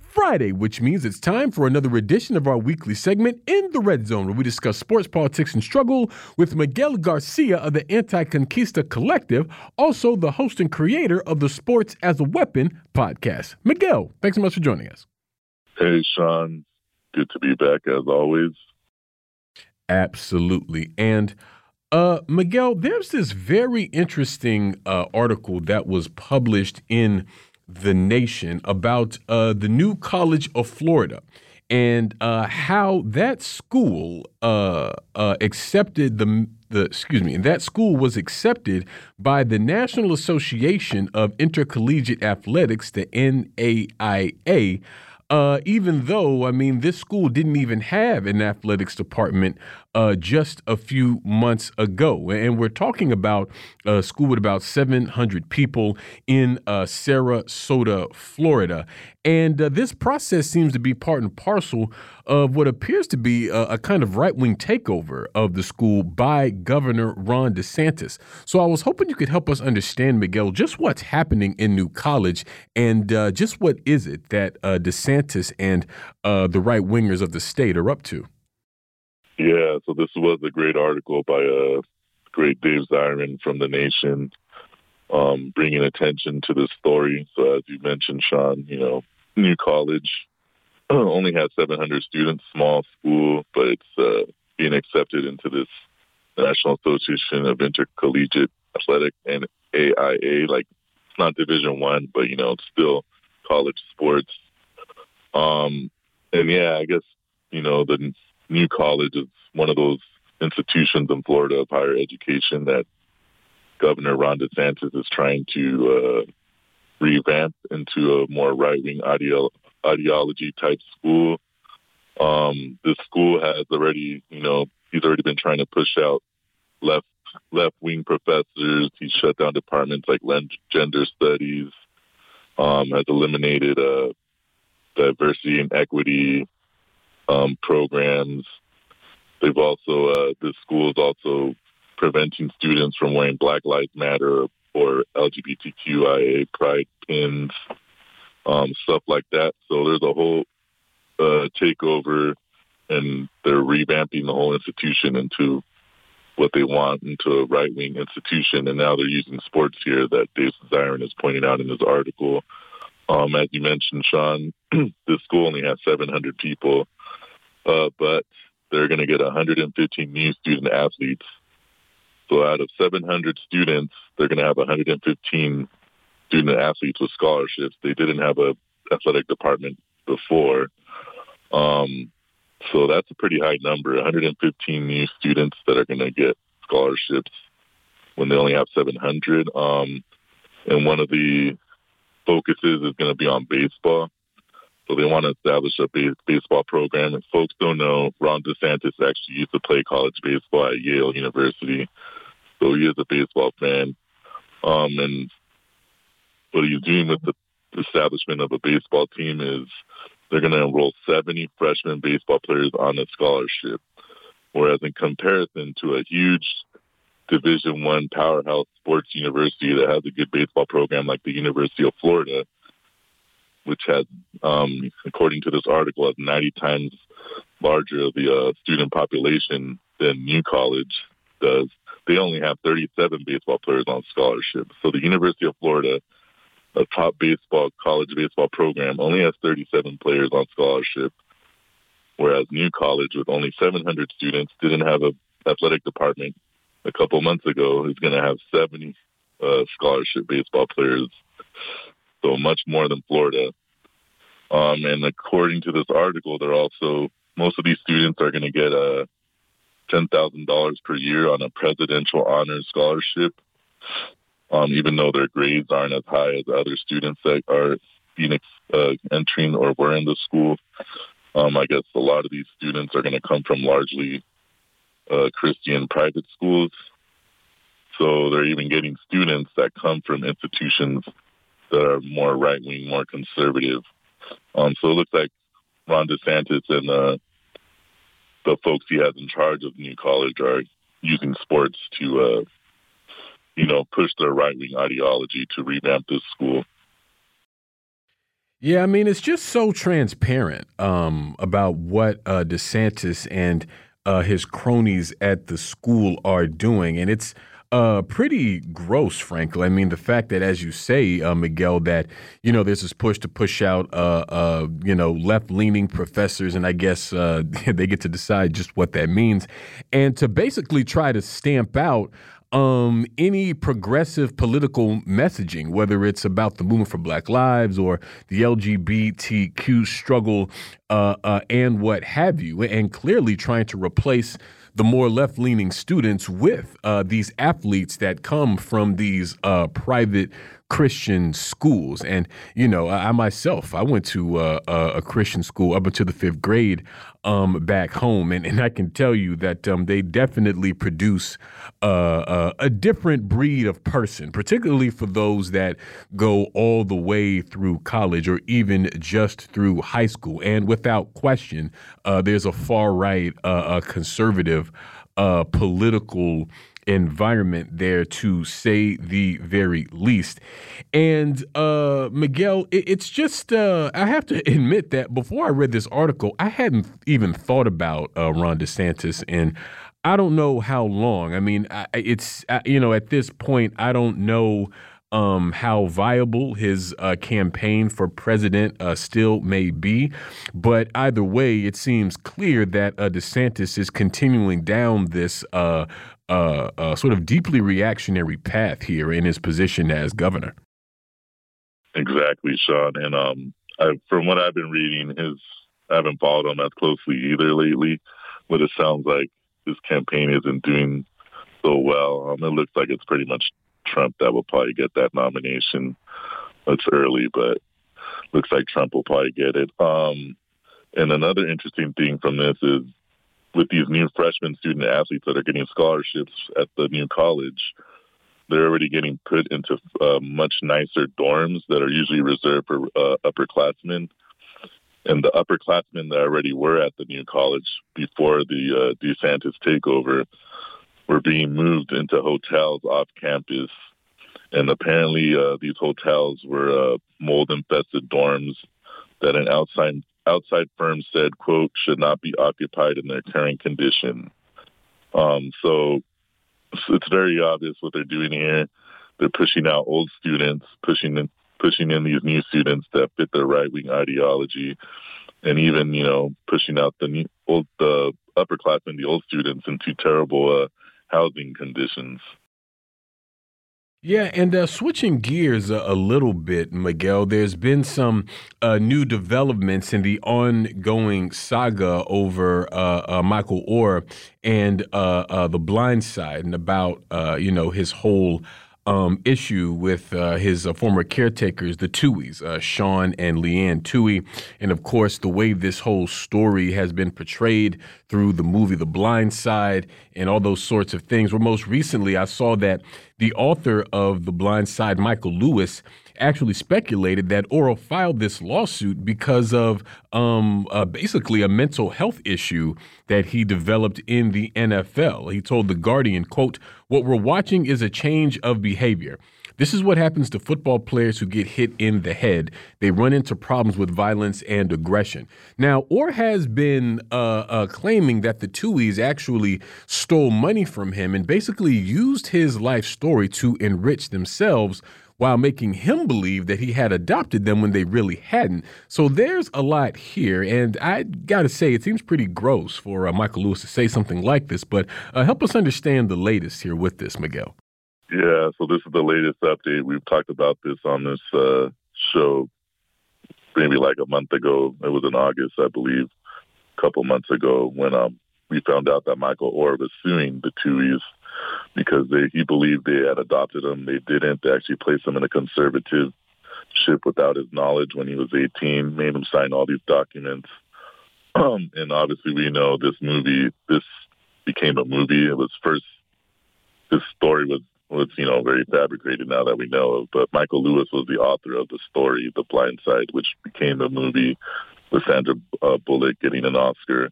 Friday, which means it's time for another edition of our weekly segment in the Red Zone, where we discuss sports, politics, and struggle with Miguel Garcia of the Anti Conquista Collective, also the host and creator of the Sports as a Weapon podcast. Miguel, thanks so much for joining us. Hey, Sean. Good to be back as always. Absolutely. And uh, Miguel, there's this very interesting uh, article that was published in the nation about uh, the new College of Florida and uh, how that school uh, uh accepted the the excuse me, and that school was accepted by the National Association of Intercollegiate Athletics, the NAIA. Uh, even though, I mean, this school didn't even have an athletics department uh, just a few months ago. And we're talking about a school with about 700 people in uh, Sarasota, Florida. And uh, this process seems to be part and parcel of what appears to be a, a kind of right wing takeover of the school by Governor Ron DeSantis. So I was hoping you could help us understand, Miguel, just what's happening in New College and uh, just what is it that uh, DeSantis and uh, the right wingers of the state are up to. Yeah, so this was a great article by uh, great Dave Zirin from the Nation um, bringing attention to this story. So as you mentioned, Sean, you know, new college [clears throat] only has 700 students, small school, but it's uh, being accepted into this National Association of Intercollegiate Athletic and AIA. Like it's not Division One, but you know, it's still college sports. Um, and yeah, I guess you know the new college is one of those institutions in Florida of higher education that Governor Ron DeSantis is trying to uh, revamp into a more right wing ideo- ideology type school. Um, this school has already, you know, he's already been trying to push out left left wing professors. He's shut down departments like gender studies. Um, has eliminated uh, diversity and equity um, programs. They've also uh, this school is also preventing students from wearing Black Lives Matter or LGBTQIA pride pins, um, stuff like that. So there's a whole uh, takeover, and they're revamping the whole institution into what they want into a right wing institution. And now they're using sports here that Dave Zirin is pointing out in his article. Um, as you mentioned, Sean, [clears throat] this school only has 700 people, uh, but they're going to get 115 new student athletes so out of 700 students, they're going to have 115 student athletes with scholarships. They didn't have a athletic department before. Um, so that's a pretty high number. 115 new students that are going to get scholarships when they only have 700. Um, and one of the focuses is going to be on baseball. So they want to establish a base- baseball program. If folks don't know, Ron DeSantis actually used to play college baseball at Yale University. So he is a baseball fan. Um, and what he's doing with the establishment of a baseball team is they're going to enroll 70 freshman baseball players on a scholarship. Whereas in comparison to a huge Division One powerhouse sports university that has a good baseball program like the University of Florida, which has, um, according to this article, has 90 times larger the uh, student population than New College does they only have 37 baseball players on scholarship. So the University of Florida, a top baseball college baseball program, only has 37 players on scholarship, whereas New College, with only 700 students, didn't have a athletic department. A couple months ago, is going to have 70 uh, scholarship baseball players, so much more than Florida. Um, and according to this article, they're also most of these students are going to get a $10,000 per year on a presidential honors scholarship, um, even though their grades aren't as high as other students that are Phoenix uh, entering or were in the school. Um, I guess a lot of these students are going to come from largely uh, Christian private schools. So they're even getting students that come from institutions that are more right wing, more conservative. Um, so it looks like Ron DeSantis and uh, the folks he has in charge of New College are using sports to, uh, you know, push their right wing ideology to revamp this school. Yeah, I mean, it's just so transparent um, about what uh, DeSantis and uh, his cronies at the school are doing. And it's uh, pretty gross, frankly. I mean, the fact that, as you say, uh, Miguel, that you know there's this push to push out, uh, uh you know, left-leaning professors, and I guess uh, [laughs] they get to decide just what that means, and to basically try to stamp out um, any progressive political messaging, whether it's about the movement for Black Lives or the LGBTQ struggle uh, uh, and what have you, and clearly trying to replace the more left leaning students with uh, these athletes that come from these uh, private Christian schools. And, you know, I, myself, I went to uh, a Christian school up until the fifth grade um, back home. And, and I can tell you that um, they definitely produce uh, uh, a different breed of person, particularly for those that go all the way through college or even just through high school. And without question, uh, there's a far right, uh, conservative political environment there to say the very least. And uh, Miguel, it, it's just, uh, I have to [laughs] admit that before I read this article, I hadn't even thought about uh, Ron DeSantis and I don't know how long. I mean, it's you know at this point I don't know um, how viable his uh, campaign for president uh, still may be. But either way, it seems clear that uh, DeSantis is continuing down this uh, sort of deeply reactionary path here in his position as governor. Exactly, Sean. And um, I, from what I've been reading, his I haven't followed him as closely either lately, but it sounds like his campaign isn't doing so well. Um, it looks like it's pretty much Trump that will probably get that nomination. It's early, but looks like Trump will probably get it. Um, and another interesting thing from this is with these new freshman student athletes that are getting scholarships at the new college, they're already getting put into uh, much nicer dorms that are usually reserved for uh, upperclassmen. And the upperclassmen that already were at the new college before the uh, DeSantis takeover were being moved into hotels off campus. And apparently, uh, these hotels were uh, mold infested dorms that an outside outside firm said, "quote should not be occupied in their current condition." Um, so, so it's very obvious what they're doing here. They're pushing out old students, pushing in, pushing in these new students that fit their right wing ideology, and even you know pushing out the new, old the upperclassmen, the old students, into terrible uh, housing conditions. Yeah, and uh, switching gears a, a, little bit, Miguel, there's been some uh, new developments in the ongoing saga over uh, uh Michael Oher and uh, uh, The Blind Side and about, you know, his whole um, issue with uh, his uh, former caretakers, the Tuohys, uh, Sean and Leigh Anne Tuohy. And of course, the way this whole story has been portrayed through the movie The Blind Side and all those sorts of things. Where most recently, I saw that the author of The Blind Side, Michael Lewis, actually speculated that Oher filed this lawsuit because of um, uh, basically a mental health issue that he developed in the NFL. He told The Guardian, quote, what we're watching is a change of behavior. This is what happens to football players who get hit in the head. They run into problems with violence and aggression. Now, Oher has been uh, uh, claiming that the Tuohys actually stole money from him and basically used his life story to enrich themselves while making him believe that he had adopted them when they really hadn't. So there's a lot here, and I got to say, it seems pretty gross for uh, Michael Lewis to say something like this, but uh, help us understand the latest here with this, Miguel. Yeah, so this is the latest update. We've talked about this on this uh, show maybe like a month ago. It was in August, I believe, a couple months ago when um, we found out that Michael Oher was suing the Tuohys because they, he believed they had adopted him. They didn't. They actually placed him in a conservative ship without his knowledge when he was 18, made him sign all these documents. Um, [clears throat] and obviously, we know this movie, this became a movie. It was first, this story was, was, you know, very fabricated now that we know of. But Michael Lewis was the author of the story, The Blind Side, which became a movie with Sandra uh, Bullock getting an Oscar.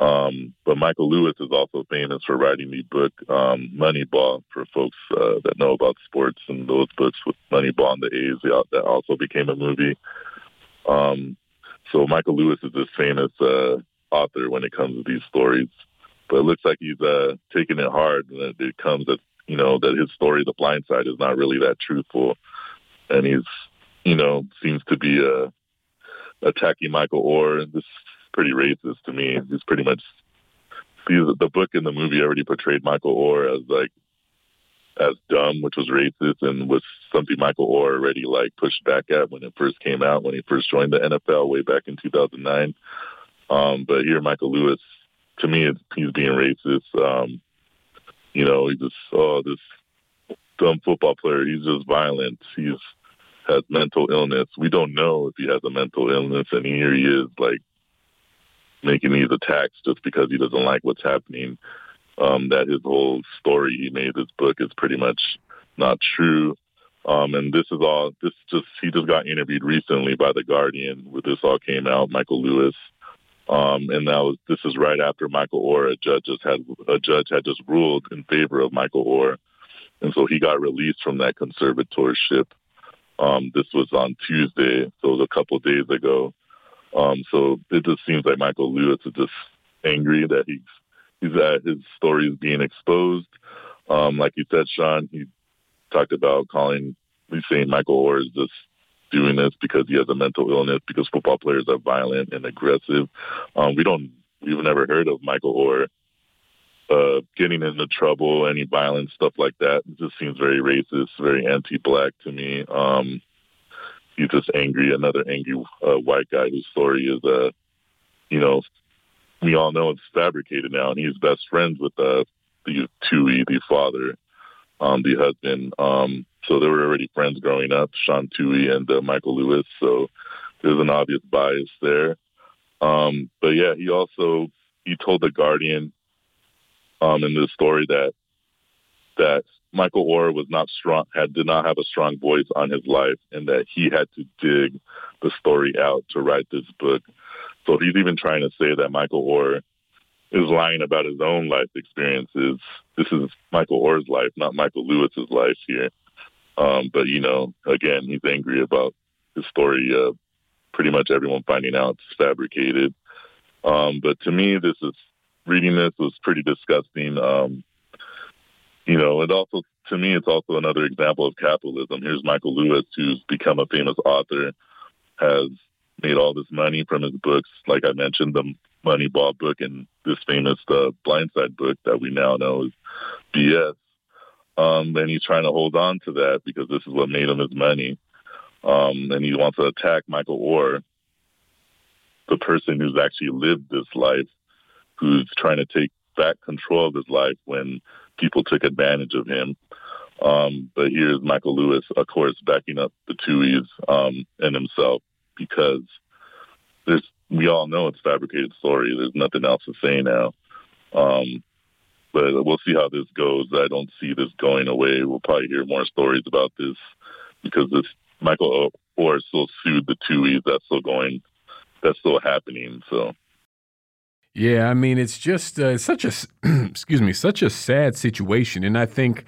Um, but Michael Lewis is also famous for writing the book um, Moneyball for folks uh, that know about sports and those books with Moneyball and the A's that also became a movie. Um, so Michael Lewis is this famous uh, author when it comes to these stories. But it looks like he's uh, taking it hard, and it comes that you know that his story, The Blind Side, is not really that truthful, and he's you know seems to be uh, attacking Michael Oher. This pretty racist to me. He's pretty much the book and the movie already portrayed Michael Oher as like as dumb, which was racist and was something Michael Oher already like pushed back at when it first came out, when he first joined the NFL way back in 2009. Um, but here, Michael Lewis, to me, he's being racist. Um, you know, he's just oh this dumb football player. He's just violent. He's has mental illness. We don't know if he has a mental illness, and here he is like making these attacks just because he doesn't like what's happening. Um, that his whole story he made this book is pretty much not true. Um, and this is all this just he just got interviewed recently by the Guardian where this all came out. Michael Lewis, um, and that was this is right after Michael Oher, a judge just had a judge had just ruled in favor of Michael Oher, and so he got released from that conservatorship. Um, this was on Tuesday, so it was a couple days ago. Um, so it just seems like Michael Lewis is just angry that he's he's that his story is being exposed. Um, like you said, Sean, he talked about calling, he's saying Michael Oher is just doing this because he has a mental illness, because football players are violent and aggressive. Um, we don't, we've never heard of Michael Oher uh, getting into trouble, any violence, stuff like that. It just seems very racist, very anti-black to me. Um, he's just angry, another angry uh, white guy whose story is, uh, you know, we all know it's fabricated now, and he's best friends with uh, the Tuohy, the father, um, the husband. Um, so they were already friends growing up, Sean Tuohy and uh, Michael Lewis. So there's an obvious bias there. Um, but yeah, he also he told the Guardian um, in this story that that Michael Oher was not strong, had did not have a strong voice on his life, and that he had to dig the story out to write this book. So he's even trying to say that Michael Oher is lying about his own life experiences. This is Michael Oher's life, not Michael Lewis's life here. Um, but you know, again, he's angry about his story. Uh, pretty much everyone finding out it's fabricated. Um, but to me, this is reading this was pretty disgusting. Um, you know, and also to me, it's also another example of capitalism. Here's Michael Lewis, who's become a famous author, has made all this money from his books. Like I mentioned, the Moneyball book and this famous uh, Blindside book that we now know is BS. Um, and he's trying to hold on to that because this is what made him his money. Um, and he wants to attack Michael Oher, the person who's actually lived this life who's trying to take back control of his life when people took advantage of him. Um, but here's Michael Lewis, of course, backing up the Tuohys um, and himself because there's we all know it's fabricated story. There's nothing else to say now. Um, but we'll see how this goes. I don't see this going away. We'll probably hear more stories about this because this Michael Oher still sued the Tuohys. That's still going. That's still happening. So yeah, I mean, it's just uh, such a [clears throat] excuse me, such a sad situation, and I think,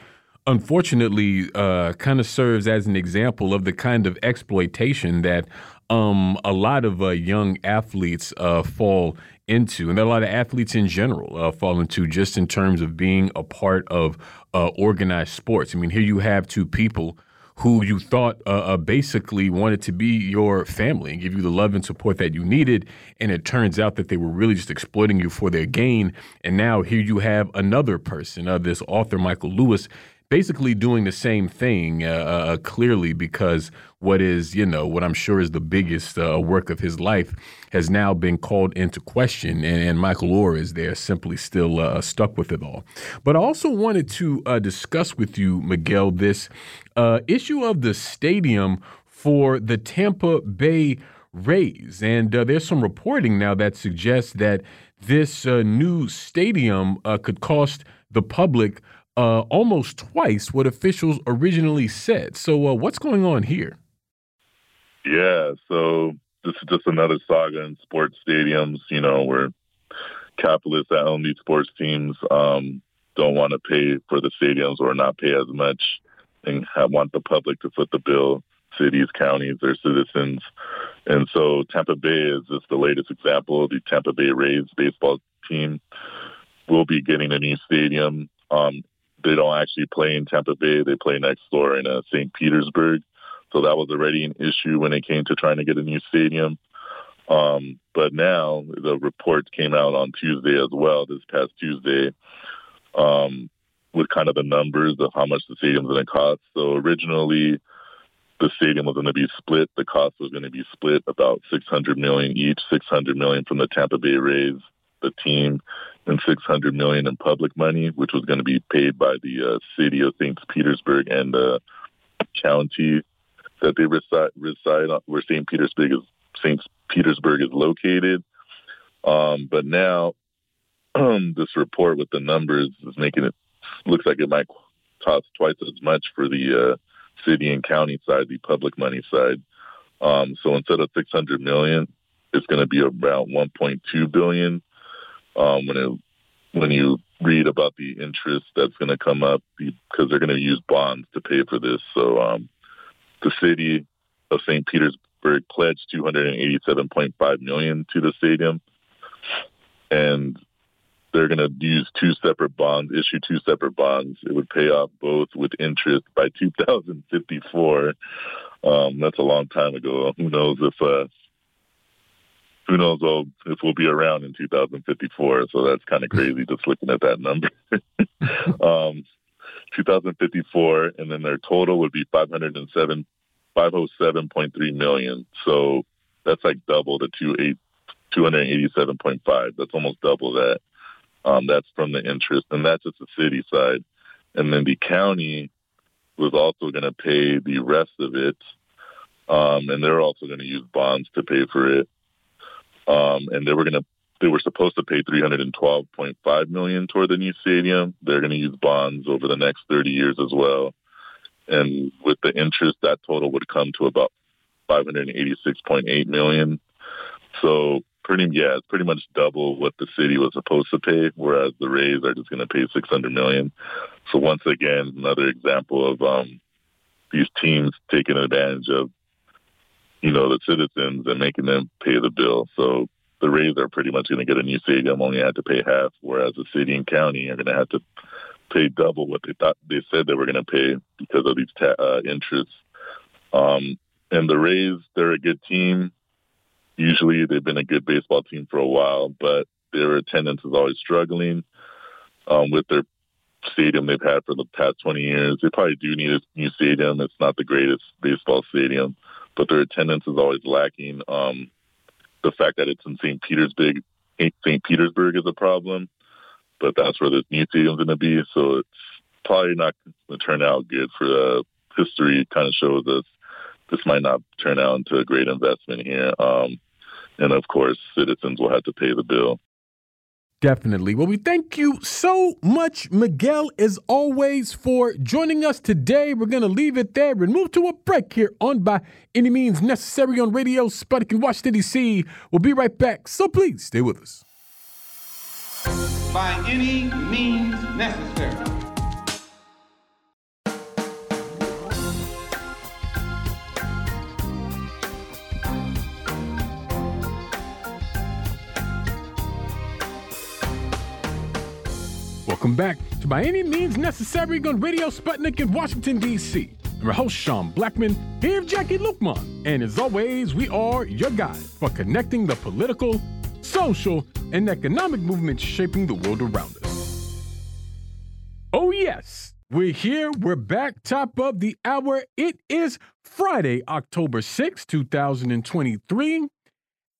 unfortunately, uh, kind of serves as an example of the kind of exploitation that um, a lot of uh, young athletes uh, fall into, and a lot of athletes in general uh, fall into, just in terms of being a part of uh, organized sports. I mean, here you have two people who you thought uh, uh, basically wanted to be your family and give you the love and support that you needed. And it turns out that they were really just exploiting you for their gain. And now here you have another person, uh, this author, Michael Lewis, basically doing the same thing uh, uh, clearly because what is, you know, what I'm sure is the biggest uh, work of his life has now been called into question. And, and Michael Oher is there simply still uh, stuck with it all. But I also wanted to uh, discuss with you, Miguel, this uh, issue of the stadium for the Tampa Bay Rays. And there's some reporting now that suggests that this new stadium could cost the public uh, almost twice what officials originally said. So, uh, what's going on here? Yeah, so this is just another saga in sports stadiums. You know, where capitalists that own these sports teams um, don't want to pay for the stadiums or not pay as much and have, want the public to foot the bill, cities, counties, their citizens. And so Tampa Bay is just the latest example. The Tampa Bay Rays baseball team will be getting a new stadium. Um, they don't actually play in Tampa Bay. They play next door in uh, St. Petersburg. So that was already an issue when it came to trying to get a new stadium. Um, but now the report came out on Tuesday as well, this past Tuesday, um, with kind of the numbers of how much the stadium's going to cost. So originally, the stadium was going to be split. The cost was going to be split about 600 million each, 600 million from the Tampa Bay Rays, the team, and 600 million in public money, which was going to be paid by the uh, city of St. Petersburg and the uh, county that they reside, reside on, where St. Petersburg is St. Petersburg is located. Um, but now [clears throat] this report with the numbers is making it looks like it might cost twice as much for the uh, city and county side, the public money side. Um, so instead of 600 million, it's going to be about 1.2 billion um, when it when you read about the interest that's going to come up because they're going to use bonds to pay for this. So um, the city of St. Petersburg pledged 287.5 million to the stadium, and they're going to use two separate bonds, issue two separate bonds. It would pay off both with interest by 2054. Um, that's a long time ago. Who knows if uh, who knows if we'll be around in 2054? So that's kind of [laughs] crazy just looking at that number. [laughs] um, 2054, and then their total would be 507, 507.3 million. So that's like double the 287.5. That's almost double that. Um, that's from the interest, and that's just the city side. And then the county was also going to pay the rest of it, um, and they're also going to use bonds to pay for it. Um, and they were going to they were supposed to pay 312.5 million toward the new stadium. They're going to use bonds over the next 30 years as well. And with the interest, that total would come to about 586.8 million. So pretty yeah, it's pretty much double what the city was supposed to pay, whereas the Rays are just going to pay 600 million. So once again, another example of um, these teams taking advantage of you know the citizens and making them pay the bill. So the Rays are pretty much going to get a new stadium, only had to pay half, whereas the city and county are going to have to pay double what they thought they said they were going to pay because of these ta- uh, interests. Um, and the Rays, they're a good team. Usually, they've been a good baseball team for a while, but their attendance is always struggling um, with their stadium they've had for the past 20 years. They probably do need a new stadium. It's not the greatest baseball stadium, but their attendance is always lacking. Um, the fact that it's in St. Petersburg, St. Petersburg is a problem, but that's where the new stadium's going to be. So it's probably not going to turn out good for the history. Kind of shows us this might not turn out into a great investment here. Um, and of course, citizens will have to pay the bill. Definitely. Well, we thank you so much, Miguel, as always, for joining us today. We're going to leave it there and move to a break here on By Any Means Necessary on Radio Sputnik in Washington, D.C. We'll be right back, so please stay with us. By any means necessary. Welcome back to By Any Means Necessary on Radio Sputnik in Washington, D.C. I'm your host, Sean Blackmon, here with Jacquie Luqman. And as always, we are your guide for connecting the political, social, and economic movements shaping the world around us. Oh, yes, we're here. We're back, top of the hour. It is Friday, October 6, 2023.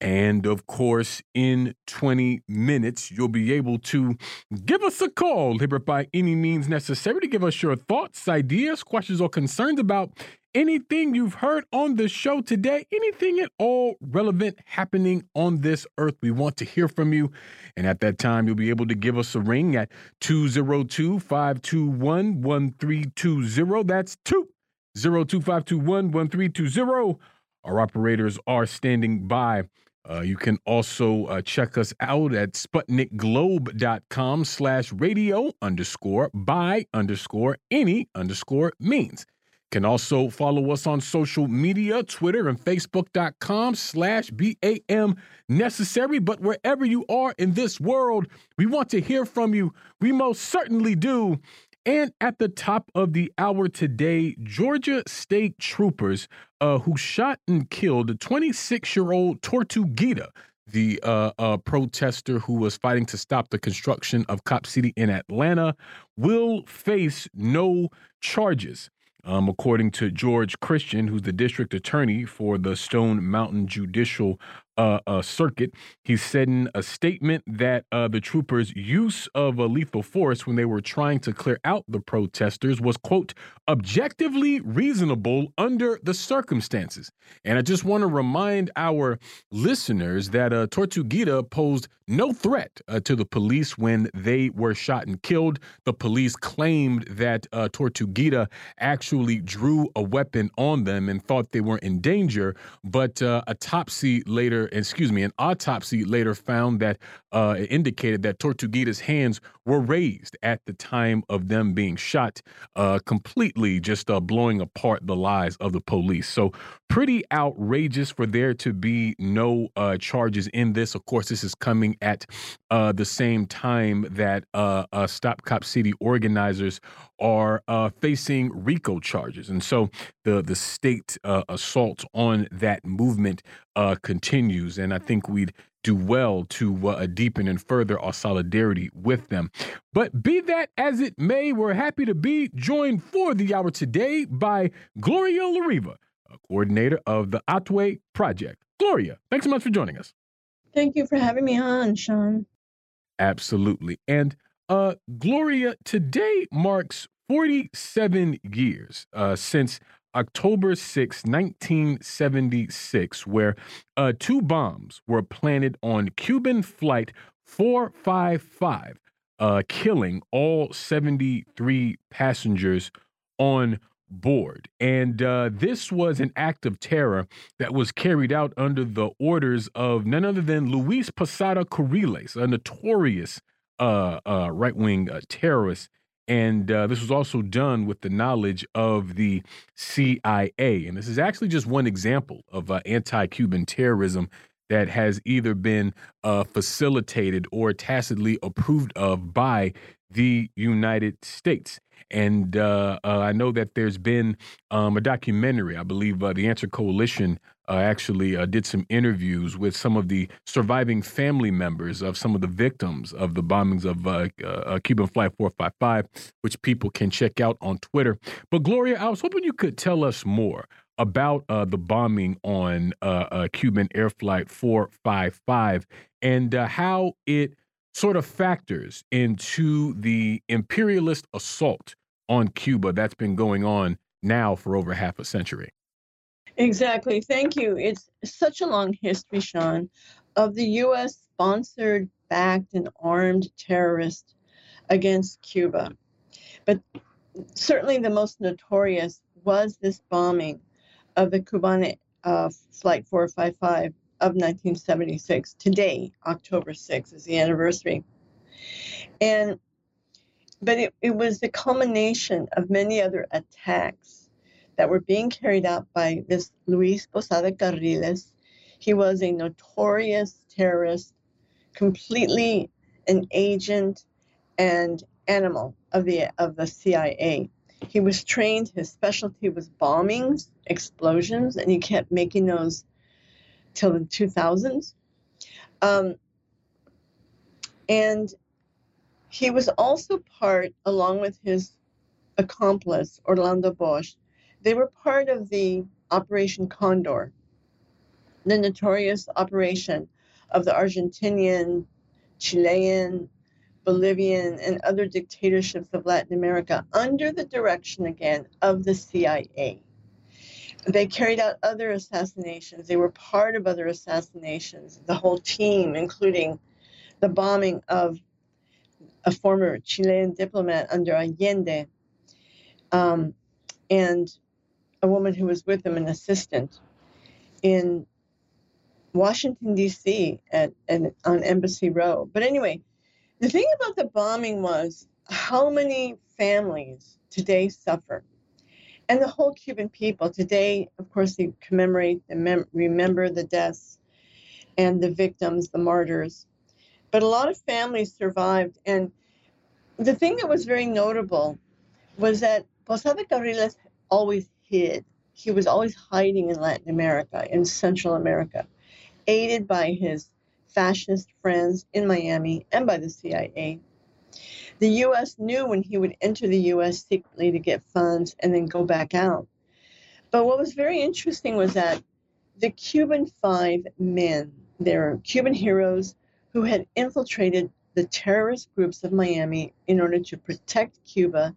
And of course, in 20 minutes, you'll be able to give us a call, here by any means necessary, to give us your thoughts, ideas, questions, or concerns about anything you've heard on the show today, anything at all relevant happening on this earth. We want to hear from you. And at that time, you'll be able to give us a ring at 202 521 1320. That's 202 521 1320. Our operators are standing by uh, you can also uh, check us out at sputnikglobe.com slash radio underscore by underscore any underscore means. Can also follow us on social media, Twitter and Facebook.com slash BAM necessary. But wherever you are in this world, we want to hear from you. We most certainly do. And at the top of the hour today, Georgia State troopers uh, who shot and killed 26 year old Tortuguita, the uh, uh, protester who was fighting to stop the construction of Cop City in Atlanta, will face no charges. Um, according to George Christian, who's the district attorney for the Stone Mountain Judicial uh, uh, circuit. He said in a statement that uh, the troopers' use of a lethal force when they were trying to clear out the protesters was, quote, objectively reasonable under the circumstances. And I just want to remind our listeners that uh, Tortuguita posed no threat uh, to the police when they were shot and killed. The police claimed that uh, Tortuguita actually drew a weapon on them and thought they were in danger, but uh, autopsy later, excuse me, an autopsy later found that uh, it indicated that Tortuguita's hands were raised at the time of them being shot, uh, completely just uh, blowing apart the lies of the police. So pretty outrageous for there to be no uh, charges in this. Of course, this is coming at uh, the same time that uh, uh, Stop Cop City organizers are uh, facing RICO charges, and so the the state uh, assault on that movement uh, continues. And I think we'd do well to deepen and further our solidarity with them. But be that as it may, we're happy to be joined for the hour today by Gloria La Riva, coordinator of the Otway Project. Gloria, thanks so much for joining us. Thank you for having me on, Sean. Absolutely. And uh, Gloria, today marks 47 years uh, since October 6, 1976, where uh, two bombs were planted on Cuban Flight 455, uh, killing all 73 passengers on board. And uh, this was an act of terror that was carried out under the orders of none other than Luis Posada Carriles, a notorious uh, uh, right wing uh, terrorist and uh, this was also done with the knowledge of the CIA. And this is actually just one example of uh, anti Cuban terrorism that has either been facilitated or tacitly approved of by the United States. And uh, uh, I know that there's been um, a documentary, I believe uh, the Answer Coalition uh, actually uh, did some interviews with some of the surviving family members of some of the victims of the bombings of uh, Cuban Flight 455, which people can check out on Twitter. But Gloria, I was hoping you could tell us more about the bombing on Cuban Air Flight 455 and how it sort of factors into the imperialist assault on Cuba that's been going on now for over half a century. Exactly. Thank you. It's such a long history, Sean, of the U.S. sponsored, backed, and armed terrorists against Cuba. But certainly the most notorious was this bombing of the Cubana uh, Flight 455 of 1976. Today, October 6th, is the anniversary. And but it, it was the culmination of many other attacks that were being carried out by this Luis Posada Carriles. He was a notorious terrorist, completely an agent and animal of the of the CIA. He was trained, his specialty was bombings, explosions, and he kept making those till the 2000s. Um, and he was also part, along with his accomplice, Orlando Bosch, they were part of the Operation Condor, the notorious operation of the Argentinian, Chilean, Bolivian, and other dictatorships of Latin America under the direction again of the CIA. They carried out other assassinations. They were part of other assassinations, the whole team, including the bombing of a former Chilean diplomat under Allende. Um, and a woman who was with him, an assistant, in Washington D.C. at, at on Embassy Row. But anyway, the thing about the bombing was how many families today suffer, and the whole Cuban people today. Of course, they commemorate and mem- remember the deaths and the victims, the martyrs. But a lot of families survived, and the thing that was very notable was that Posada Carriles always hid. He was always hiding in Latin America, in Central America, aided by his fascist friends in Miami and by the CIA. The U.S. knew when he would enter the U.S. secretly to get funds and then go back out. But what was very interesting was that the Cuban Five men, they're Cuban heroes who had infiltrated the terrorist groups of Miami in order to protect Cuba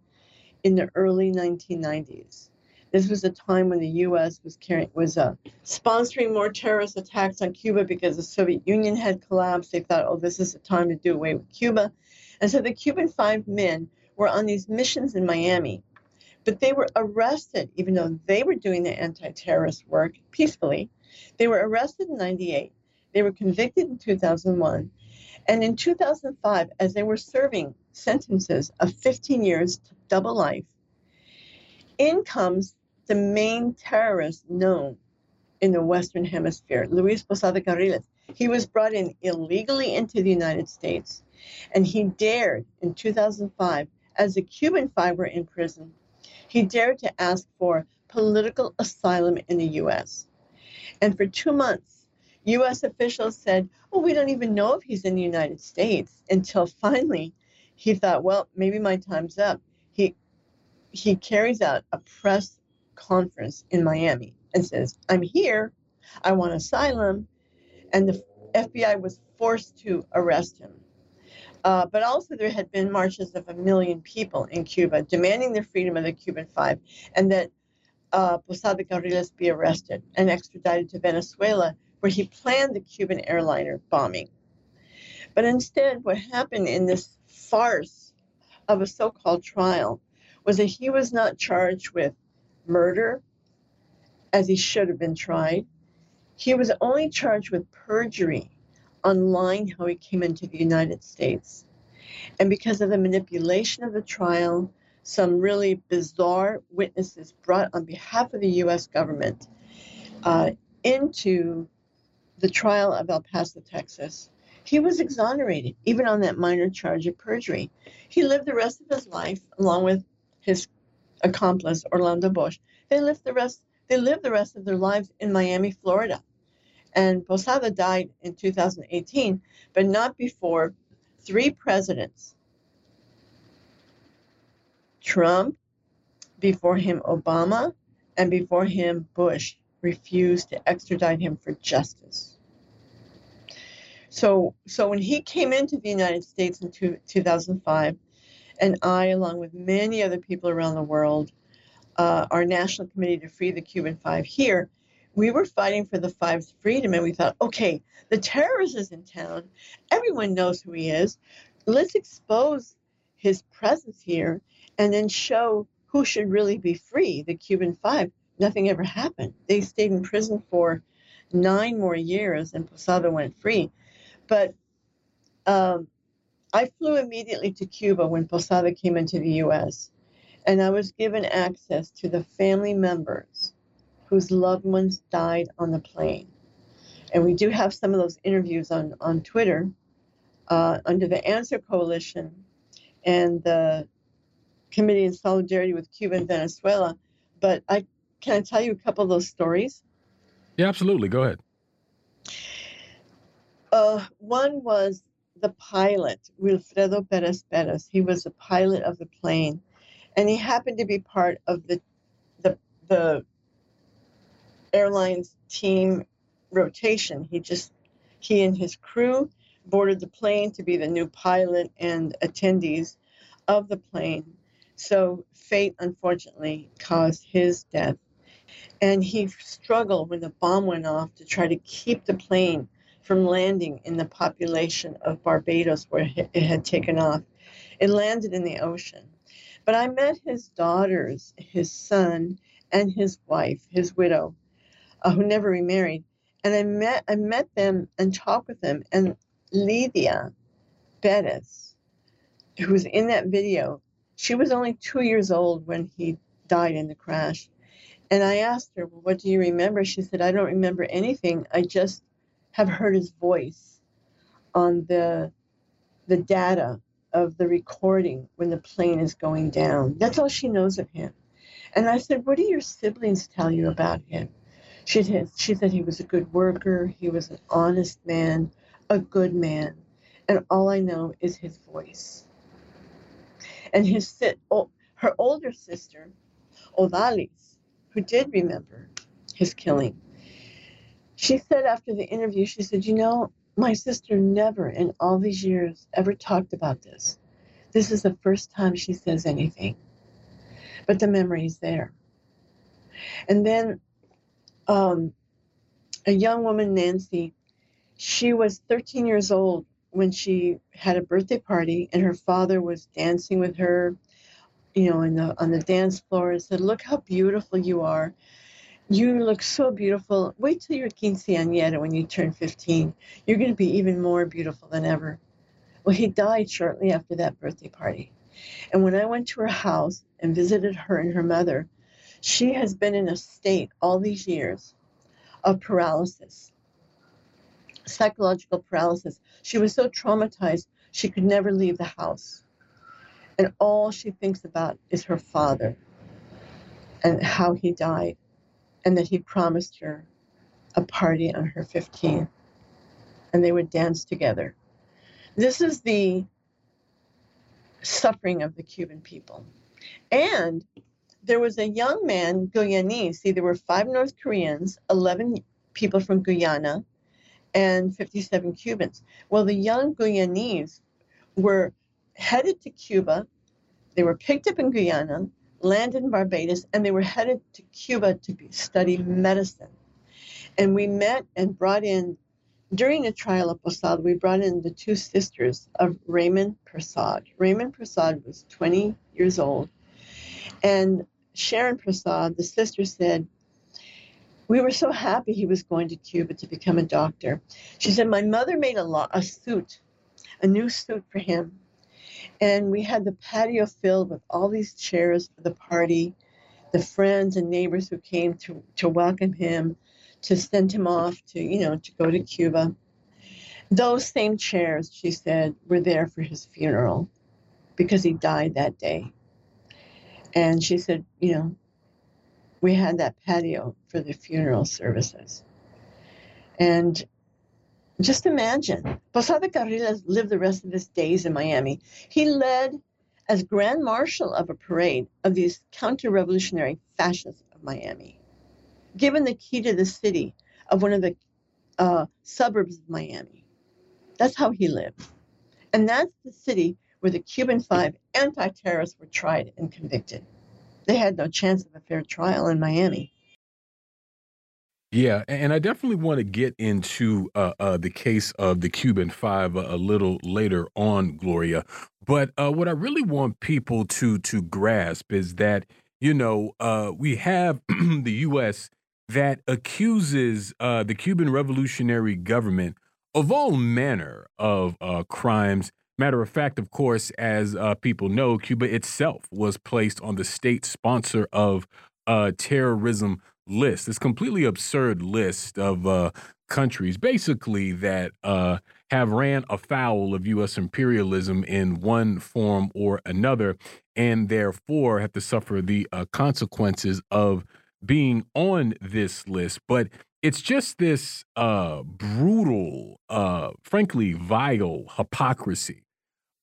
in the early 1990s. This was a time when the U.S. was carrying was uh, sponsoring more terrorist attacks on Cuba because the Soviet Union had collapsed. They thought, oh, this is the time to do away with Cuba, and so the Cuban five men were on these missions in Miami, but they were arrested even though they were doing the anti-terrorist work peacefully. They were arrested in '98. They were convicted in 2001. And in 2005, as they were serving sentences of 15 years to double life, in comes the main terrorist known in the Western Hemisphere, Luis Posada Carriles. He was brought in illegally into the United States, and he dared in 2005, as a Cuban Five were in prison, he dared to ask for political asylum in the U.S. And for two months, U.S. officials said, well, we don't even know if he's in the United States until finally he thought, well, maybe my time's up. He, he carries out a press conference in Miami and says, I'm here, I want asylum. And the FBI was forced to arrest him. Uh, but also, there had been marches of a million people in Cuba demanding the freedom of the Cuban Five and that uh, Posada Carriles be arrested and extradited to Venezuela, where he planned the Cuban airliner bombing. But instead, what happened in this farce of a so called trial was that he was not charged with murder, as he should have been tried. He was only charged with perjury on lying how he came into the United States. And because of the manipulation of the trial, some really bizarre witnesses brought on behalf of the US government uh, into the trial of El Paso, Texas. He was exonerated, even on that minor charge of perjury. He lived the rest of his life, along with his accomplice Orlando Bosch. They lived the rest. They lived the rest of their lives in Miami, Florida. And Posada died in 2018, but not before three presidents Trump, before him Obama, and before him Bush refused to extradite him for justice. So, so when he came into the United States in two, 2005, and I, along with many other people around the world, uh, our National Committee to Free the Cuban Five here, we were fighting for the Five's freedom, and we thought, okay, the terrorist is in town. Everyone knows who he is. Let's expose his presence here and then show who should really be free, the Cuban Five. Nothing ever happened. They stayed in prison for nine more years and Posada went free. But um, I flew immediately to Cuba when Posada came into the US, and I was given access to the family members whose loved ones died on the plane. And we do have some of those interviews on, on Twitter uh, under the Answer Coalition and the Committee in Solidarity with Cuba and Venezuela. But I can I tell you a couple of those stories? Yeah, absolutely. Go ahead. Uh, one was the pilot, Wilfredo Perez Perez. He was the pilot of the plane, and he happened to be part of the the the airline's team rotation. He just he and his crew boarded the plane to be the new pilot and attendees of the plane. So fate, unfortunately, caused his death. And he struggled when the bomb went off to try to keep the plane from landing in the population of Barbados where it had taken off. It landed in the ocean. But I met his daughters, his son, and his wife, his widow, uh, who never remarried. And I met I met them and talked with them. And Lydia Bettis, who was in that video, she was only two years old when he died in the crash. And I asked her, Well, what do you remember? She said, I don't remember anything. I just have heard his voice on the the data of the recording when the plane is going down. That's all she knows of him. And I said, What do your siblings tell you about him? She said, she said he was a good worker, he was an honest man, a good man, and all I know is his voice and his her older sister, Odalis, who did remember his killing. She said after the interview, she said, You know, my sister never in all these years ever talked about this. This is the first time she says anything. But the memory is there. And then um, a young woman, Nancy, she was 13 years old when she had a birthday party and her father was dancing with her, you know, in the on the dance floor and said, "Look how beautiful you are. You look so beautiful. Wait till you're quinceañera when you turn 15. You're going to be even more beautiful than ever." Well, he died shortly after that birthday party. And when I went to her house and visited her and her mother, she has been in a state all these years of paralysis psychological paralysis. She was so traumatized, she could never leave the house. And all she thinks about is her father and how he died, and that he promised her a party on her 15th, and they would dance together. This is the suffering of the Cuban people. And there was a young man, Guyanese. See, there were five North Koreans, 11 people from Guyana, and 57 Cubans. Well, the young Guyanese were headed to Cuba. They were picked up in Guyana, landed in Barbados, and they were headed to Cuba to be, study medicine. And we met and brought in, during the trial of Posada, we brought in the two sisters of Raymond Prasad. Raymond Prasad was 20 years old. And Sharon Prasad, the sister, said, we were so happy he was going to Cuba to become a doctor. She said, My mother made a, lo- a suit, a new suit for him. And we had the patio filled with all these chairs for the party, the friends and neighbors who came to, to welcome him, to send him off to, you know, to go to Cuba. Those same chairs, she said, were there for his funeral because he died that day. And she said, you know, we had that patio for the funeral services. And just imagine, Posada Carriles lived the rest of his days in Miami. He led as Grand Marshal of a parade of these counter revolutionary fascists of Miami, given the key to the city of one of the uh, suburbs of Miami. That's how he lived. And that's the city where the Cuban Five anti terrorists were tried and convicted they had no chance of a fair trial in Miami. Yeah, and I definitely want to get into uh, uh, the case of the Cuban Five a, a little later on, Gloria. But uh, what I really want people to to grasp is that you know uh, we have [clears throat] the U.S. that accuses uh, the Cuban revolutionary government of all manner of uh, crimes Matter of fact, of course, as people know, Cuba itself was placed on the state sponsor of terrorism list. This completely absurd list of uh, countries, basically that uh, have ran afoul of U.S. imperialism in one form or another, and therefore have to suffer the uh, consequences of being on this list. But it's just this uh, brutal, uh, frankly, vile hypocrisy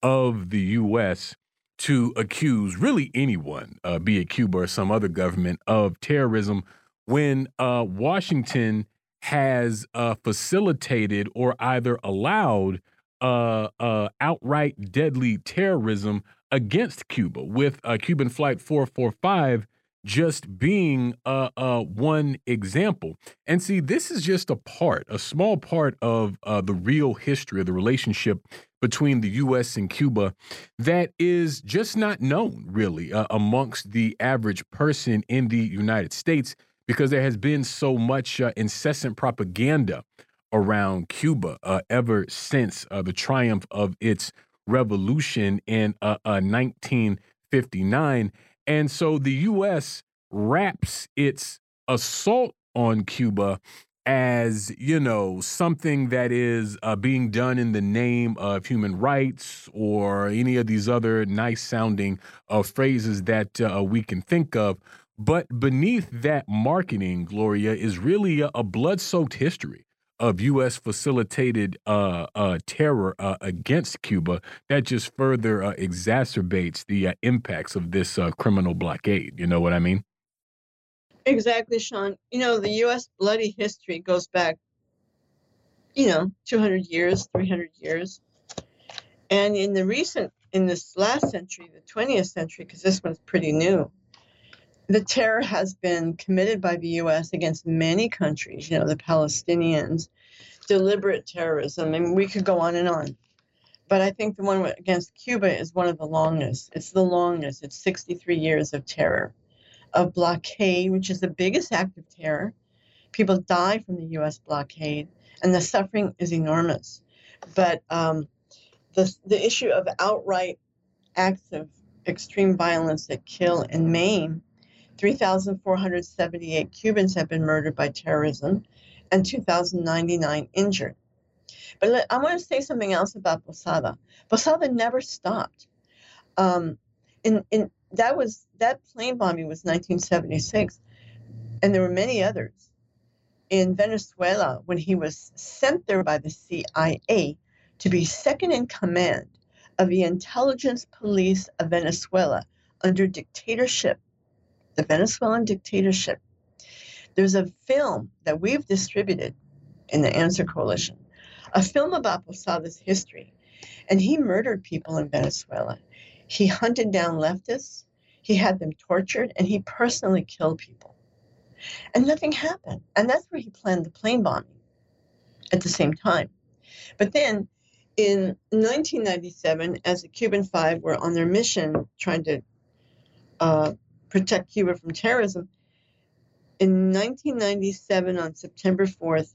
of the U.S. to accuse really anyone, uh, be it Cuba or some other government, of terrorism when uh, Washington has uh, facilitated or either allowed uh, uh, outright deadly terrorism against Cuba, with uh, Cuban Flight 445 just being uh, one example. And see, this is just a part, a small part of the real history of the relationship between the U.S. and Cuba that is just not known, really, amongst the average person in the United States because there has been so much uh, incessant propaganda around Cuba uh, ever since the triumph of its revolution in 1959 and so the U.S. wraps its assault on Cuba as you know something that is uh, being done in the name of human rights or any of these other nice sounding uh, phrases that uh, we can think of but beneath that marketing gloria is really a, a blood-soaked history of U.S. facilitated uh, uh, terror uh, against Cuba that just further uh, exacerbates the uh, impacts of this uh, criminal blockade. You know what I mean? Exactly, Sean. You know, the U.S. bloody history goes back, you know, 200 years, 300 years. And in the recent, in this last century, the 20th century, because this one's pretty new, the terror has been committed by the U.S. against many countries, you know, the Palestinians, deliberate terrorism. Mean, we could go on and on. But I think the one against Cuba is one of the longest. It's the longest. It's 63 years of terror, of blockade, which is the biggest act of terror. People die from the U.S. blockade, and the suffering is enormous. But um, the, the issue of outright acts of extreme violence that kill and maim 3,478 Cubans have been murdered by terrorism and 2,099 injured. But I want to say something else about Posada. Posada never stopped. Um, in in that was that plane bombing was 1976, and there were many others. In Venezuela, when he was sent there by the CIA to be second in command of the intelligence police of Venezuela under dictatorship, the Venezuelan dictatorship. There's a film that we've distributed in the Answer Coalition, a film about Posada's history. And he murdered people in Venezuela. He hunted down leftists, he had them tortured, and he personally killed people. And nothing happened. And that's where he planned the plane bombing at the same time. But then in 1997, as the Cuban Five were on their mission trying to uh, protect Cuba from terrorism, in 1997, on September 4th,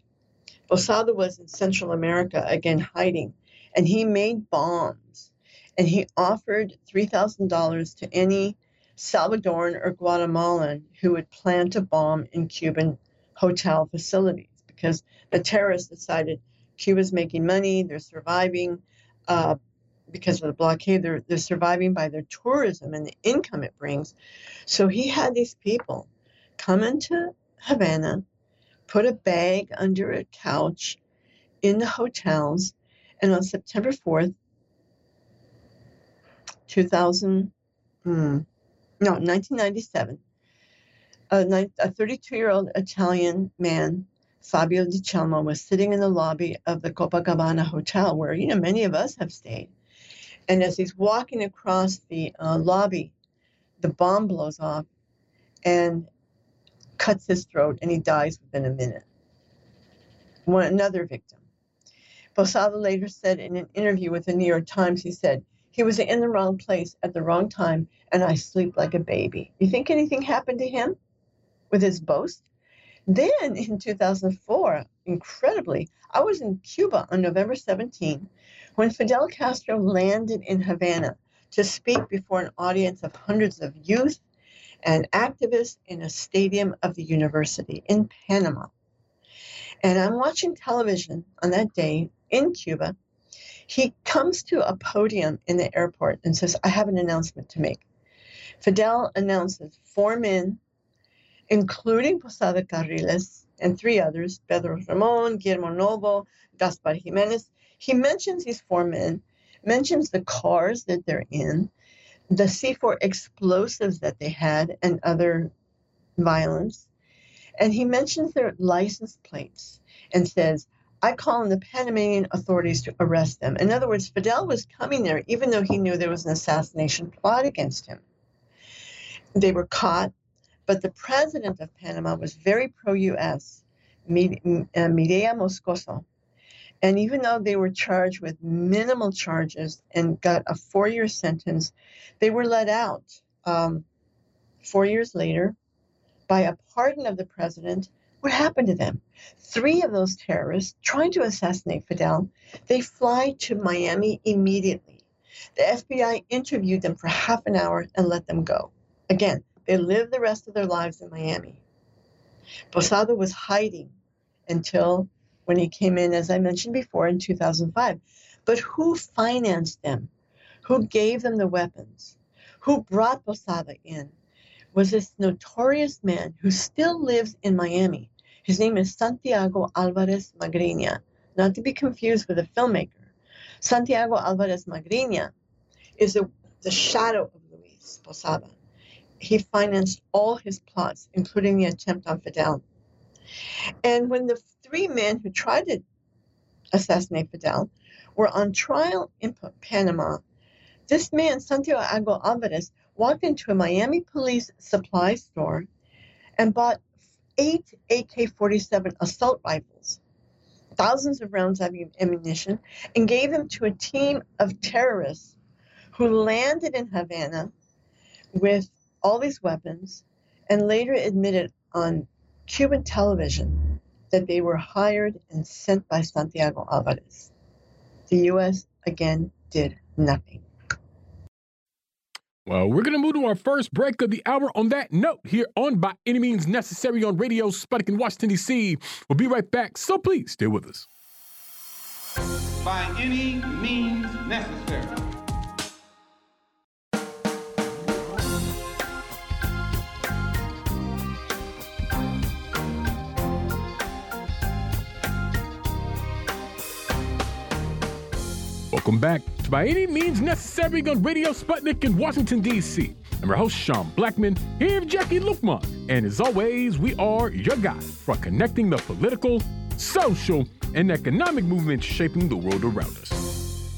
Posada was in Central America again hiding, and he made bombs. And he offered $3,000 to any Salvadoran or Guatemalan who would plant a bomb in Cuban hotel facilities because the terrorists decided Cuba's making money, they're surviving uh, because of the blockade, they're, they're surviving by their tourism and the income it brings. So he had these people come into Havana, put a bag under a couch in the hotels, and on September 4th, 2000, hmm, no, 1997, a 32 year old Italian man, Fabio Di Celmo, was sitting in the lobby of the Copacabana Hotel, where you know many of us have stayed. And as he's walking across the uh, lobby, the bomb blows off and cuts his throat, and he dies within a minute. One another victim. Posada later said in an interview with the New York Times, he said, he was in the wrong place at the wrong time, and I sleep like a baby. You think anything happened to him with his boast? Then in 2004, incredibly, I was in Cuba on November 17 when Fidel Castro landed in Havana to speak before an audience of hundreds of youth and activists in a stadium of the university in Panama. And I'm watching television on that day in Cuba he comes to a podium in the airport and says, I have an announcement to make. Fidel announces four men, including Posada Carriles and three others, Pedro Ramon, Guillermo Novo, Gaspar Jimenez. He mentions these four men, mentions the cars that they're in, the C4 explosives that they had, and other violence. And he mentions their license plates and says, I call on the Panamanian authorities to arrest them. In other words, Fidel was coming there even though he knew there was an assassination plot against him. They were caught, but the president of Panama was very pro US, uh, Mireya Moscoso. And even though they were charged with minimal charges and got a four year sentence, they were let out um, four years later by a pardon of the president what happened to them? Three of those terrorists trying to assassinate Fidel, they fly to Miami immediately. The FBI interviewed them for half an hour and let them go. Again, they lived the rest of their lives in Miami. Posada was hiding until when he came in, as I mentioned before, in 2005. But who financed them? Who gave them the weapons? Who brought Posada in? Was this notorious man who still lives in Miami his name is Santiago Alvarez Magriña, not to be confused with a filmmaker. Santiago Alvarez Magriña is a, the shadow of Luis Posada. He financed all his plots, including the attempt on Fidel. And when the three men who tried to assassinate Fidel were on trial in Panama, this man, Santiago Alvarez, walked into a Miami police supply store and bought eight AK 47 assault rifles, thousands of rounds of ammunition, and gave them to a team of terrorists who landed in Havana with all these weapons and later admitted on Cuban television that they were hired and sent by Santiago Alvarez. The U.S. again did nothing. Well, we're going to move to our first break of the hour on that note here on By Any Means Necessary on Radio Sputnik in Washington, D.C. We'll be right back, so please stay with us. by any means necessary. Welcome back to By Any Means Necessary on Radio Sputnik in Washington, D.C. I'm your host, Sean Blackmon, here with Jacquie Luqman. And as always, we are your guide for connecting the political, social, and economic movements shaping the world around us.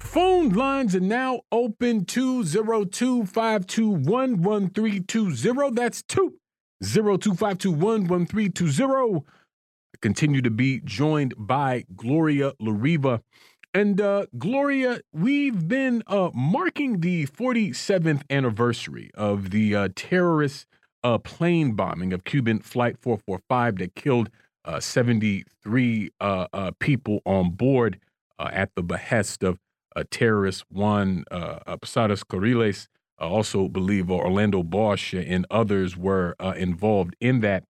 Phone lines are now open 202 521 1320. That's 202 521 1320. I continue to be joined by Gloria La Riva. And uh, Gloria, we've been uh, marking the 47th anniversary of the uh, terrorist uh, plane bombing of Cuban Flight 445 that killed uh, 73 uh, people on board at the behest of terrorist Juan Posadas Carriles. also believe Orlando Bosch and others were involved in that.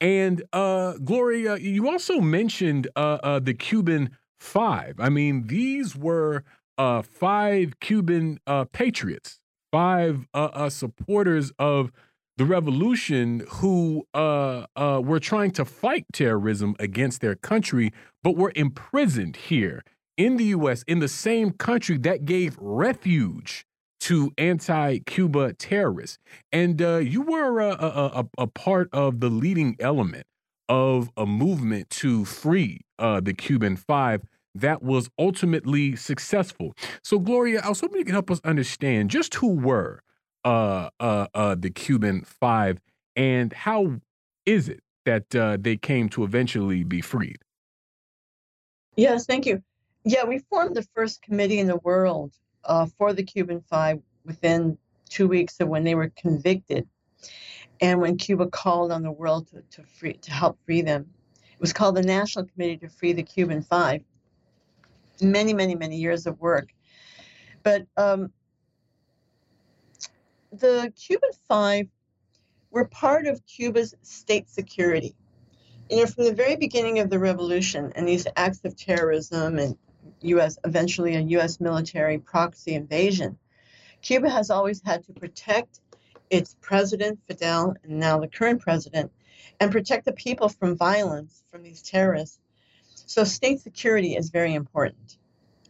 And Gloria, you also mentioned the Cuban five. I mean, these were uh, five Cuban uh, patriots, five uh, uh supporters of the revolution who uh, uh, were trying to fight terrorism against their country, but were imprisoned here in the U.S., in the same country that gave refuge to anti-Cuba terrorists. And you were a, a, a, part of the leading element of a movement to free the Cuban Five that was ultimately successful. So, Gloria, I was hoping you could help us understand just who were uh, uh, uh, the Cuban Five and how is it that uh, they came to eventually be freed? Yes, thank you. Yeah, we formed the first committee in the world uh, for the Cuban Five within two weeks of when they were convicted, and when Cuba called on the world to, to free to help free them. It was called the National Committee to Free the Cuban Five many, many, many years of work. But um, the Cuban Five were part of Cuba's state security. You know, from the very beginning of the revolution and these acts of terrorism and U.S. eventually a U.S. military proxy invasion, Cuba has always had to protect its president Fidel and now the current president, and protect the people from violence from these terrorists so state security is very important.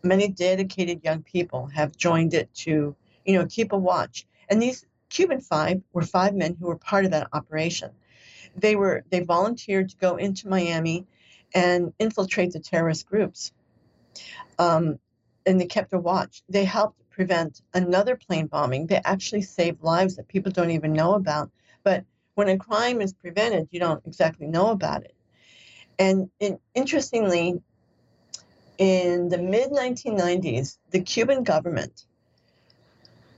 Many dedicated young people have joined it to, you know, keep a watch. And these Cuban five were five men who were part of that operation. They were they volunteered to go into Miami and infiltrate the terrorist groups. Um, and they kept a watch. They helped prevent another plane bombing. They actually saved lives that people don't even know about. But when a crime is prevented, you don't exactly know about it. And interestingly, in the mid 1990s, the Cuban government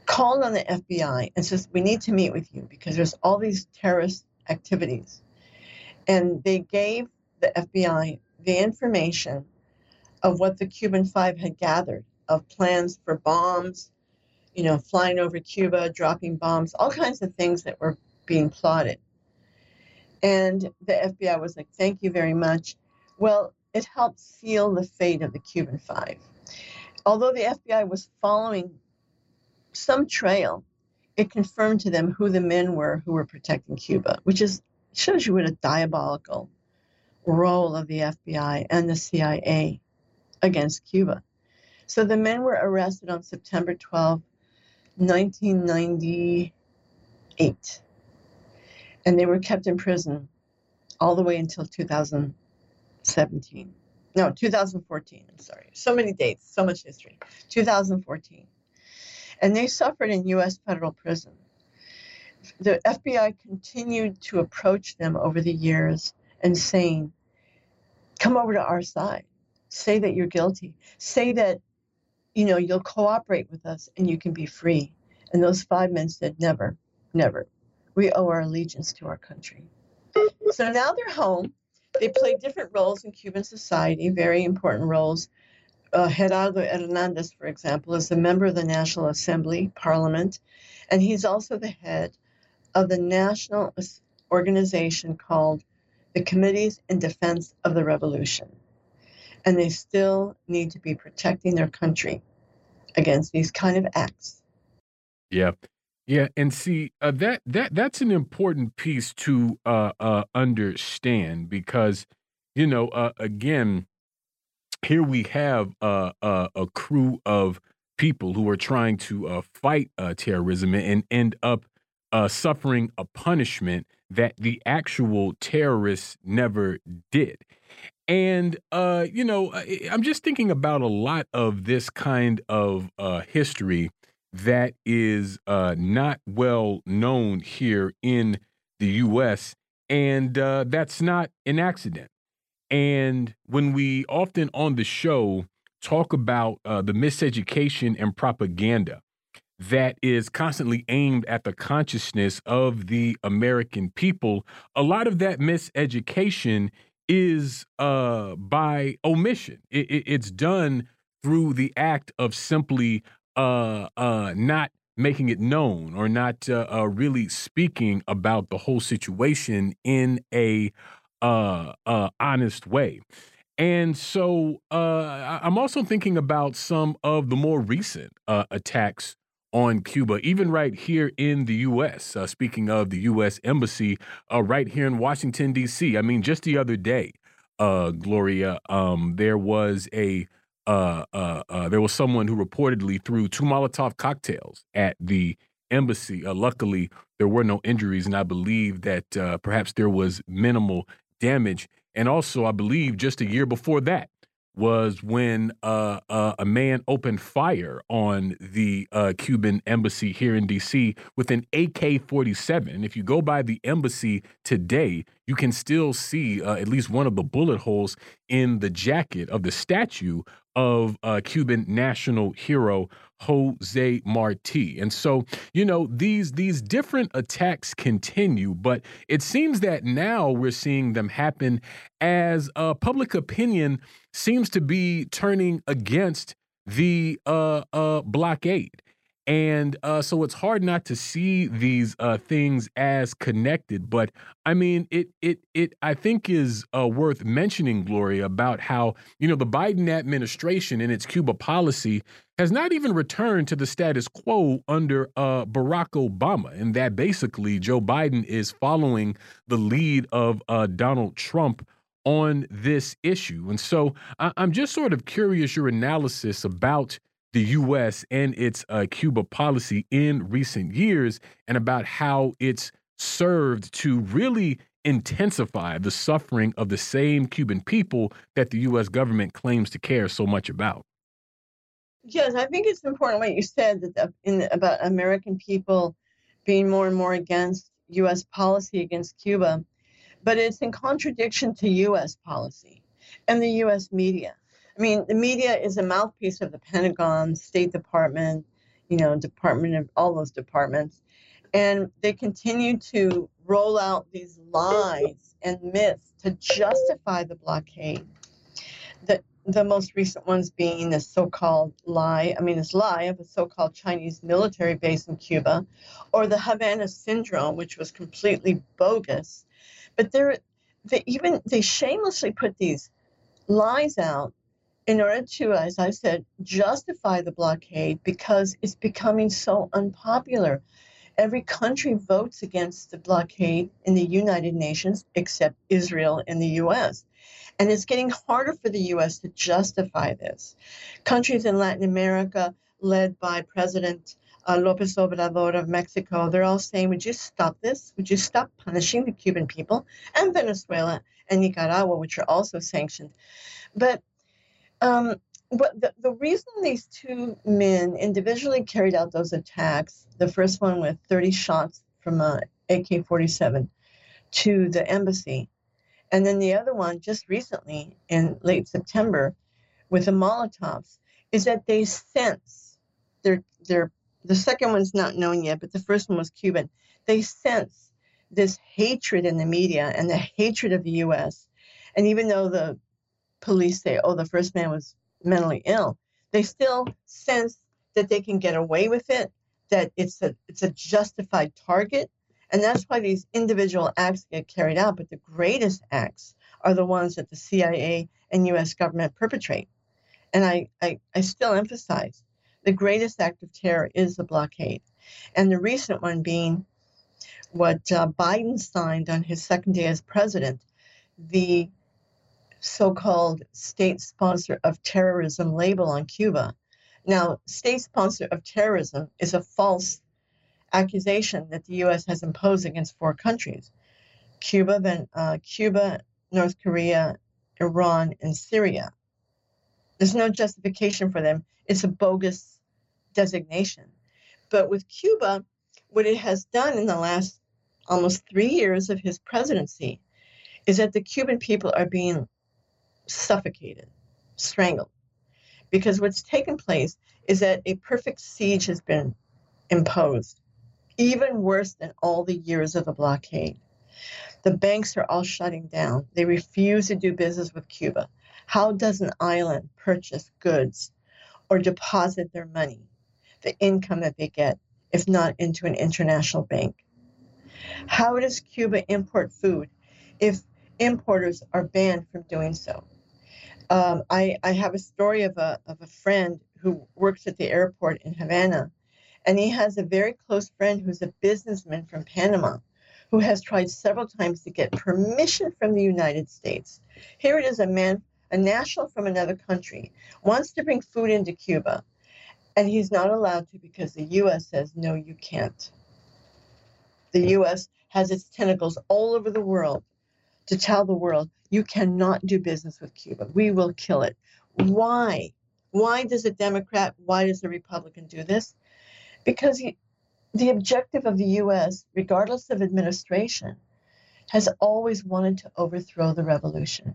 called on the FBI and says, We need to meet with you because there's all these terrorist activities. And they gave the FBI the information of what the Cuban Five had gathered of plans for bombs, you know, flying over Cuba, dropping bombs, all kinds of things that were being plotted. And the FBI was like, thank you very much. Well, it helped seal the fate of the Cuban Five. Although the FBI was following some trail, it confirmed to them who the men were who were protecting Cuba, which is shows you what a diabolical role of the FBI and the CIA against Cuba. So the men were arrested on September 12, 1998 and they were kept in prison all the way until 2017. No, 2014. I'm sorry. So many dates, so much history. 2014. And they suffered in U.S. federal prison. The FBI continued to approach them over the years and saying, come over to our side. Say that you're guilty. Say that, you know, you'll cooperate with us and you can be free. And those five men said, never, never we owe our allegiance to our country. So now they're home. They play different roles in Cuban society, very important roles. Uh, Gerardo Hernandez, for example, is a member of the National Assembly, Parliament, and he's also the head of the national organization called the Committees in Defense of the Revolution. And they still need to be protecting their country against these kind of acts. Yeah. Yeah, and see uh, that that that's an important piece to uh, uh, understand because you know uh, again here we have a crew of people who are trying to uh, fight uh, terrorism and end up uh, suffering a punishment that the actual terrorists never did. And, uh, you know, I'm just thinking about a lot of this kind of uh, history that is uh, not well known here in the U.S., and uh, that's not an accident. And when we often on the show talk about uh, the miseducation and propaganda that is constantly aimed at the consciousness of the American people, a lot of that miseducation is uh, by omission. It, it, it's done through the act of simply uh, uh, not making it known or not uh, uh, really speaking about the whole situation in a uh, uh, honest way. And so uh, I'm also thinking about some of the more recent uh, attacks on Cuba, even right here in the U.S. Uh, speaking of the U.S. Embassy, uh, right here in Washington, D.C. I mean, just the other day, uh, Gloria, um, there was a uh, uh, uh, there was someone who reportedly threw two Molotov cocktails at the embassy. Luckily, there were no injuries, and I believe that perhaps there was minimal damage. And also, I believe just a year before that was when uh, uh, a man opened fire on the uh, Cuban embassy here in D.C. with an AK 47. If you go by the embassy today, you can still see uh, at least one of the bullet holes in the jacket of the statue of Cuban national hero Jose Marti. And so, you know, these these different attacks continue, but it seems that now we're seeing them happen as uh, public opinion seems to be turning against the uh, uh, blockade. And uh, so it's hard not to see these uh, things as connected. But I mean, it it it I think is uh, worth mentioning, Gloria, about how you know the Biden administration and its Cuba policy has not even returned to the status quo under uh, Barack Obama, and that basically Joe Biden is following the lead of uh, Donald Trump on this issue. And so I I'm just sort of curious your analysis about the U.S. and its uh, Cuba policy in recent years and about how it's served to really intensify the suffering of the same Cuban people that the U.S. government claims to care so much about. Yes, I think it's important what you said that in, about American people being more and more against U.S. policy against Cuba, but it's in contradiction to U.S. policy and the U.S. media. I mean, the media is a mouthpiece of the Pentagon, State Department, you know, Department of all those departments. And they continue to roll out these lies and myths to justify the blockade. The, the most recent ones being the so called lie, I mean, this lie of a so called Chinese military base in Cuba, or the Havana syndrome, which was completely bogus. But they even, they shamelessly put these lies out in order to, as I said, justify the blockade because it's becoming so unpopular. Every country votes against the blockade in the United Nations except Israel and the US. And it's getting harder for the US to justify this. Countries in Latin America, led by President uh, Lopez Obrador of Mexico, they're all saying, Would you stop this? Would you stop punishing the Cuban people? And Venezuela and Nicaragua, which are also sanctioned. But um, but the, the reason these two men individually carried out those attacks, the first one with 30 shots from a AK 47 to the embassy, and then the other one just recently in late September with the Molotovs, is that they sense they're, they're, the second one's not known yet, but the first one was Cuban. They sense this hatred in the media and the hatred of the US. And even though the police say, oh, the first man was mentally ill, they still sense that they can get away with it, that it's a it's a justified target. And that's why these individual acts get carried out. But the greatest acts are the ones that the CIA and US government perpetrate. And I, I, I still emphasize the greatest act of terror is the blockade. And the recent one being what uh, Biden signed on his second day as president, the so called state sponsor of terrorism label on Cuba. Now, state sponsor of terrorism is a false accusation that the U.S. has imposed against four countries Cuba, then, uh, Cuba, North Korea, Iran, and Syria. There's no justification for them. It's a bogus designation. But with Cuba, what it has done in the last almost three years of his presidency is that the Cuban people are being suffocated, strangled. Because what's taken place is that a perfect siege has been imposed, even worse than all the years of the blockade. The banks are all shutting down. They refuse to do business with Cuba. How does an island purchase goods or deposit their money, the income that they get, if not into an international bank? How does Cuba import food if importers are banned from doing so? Um, I, I have a story of a, of a friend who works at the airport in Havana, and he has a very close friend who's a businessman from Panama who has tried several times to get permission from the United States. Here it is a man, a national from another country, wants to bring food into Cuba, and he's not allowed to because the U.S. says, no, you can't. The U.S. has its tentacles all over the world to tell the world, you cannot do business with Cuba. We will kill it. Why? Why does a Democrat, why does a Republican do this? Because he, the objective of the U.S., regardless of administration, has always wanted to overthrow the revolution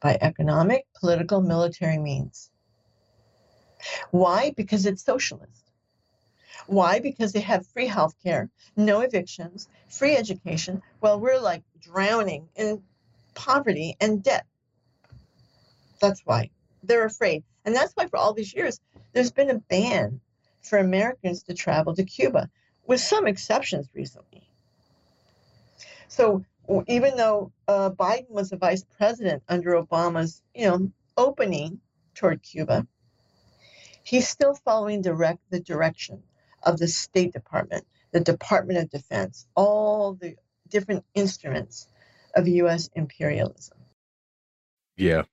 by economic, political, military means. Why? Because it's socialist. Why? Because they have free health care, no evictions, free education, while we're like drowning in poverty and debt. That's why they're afraid. And that's why, for all these years, there's been a ban for Americans to travel to Cuba, with some exceptions recently. So even though uh, Biden was a vice president under Obama's, you know, opening toward Cuba, he's still following direct the direction of the State Department, the Department of Defense, all the different instruments of U.S. imperialism. Yeah,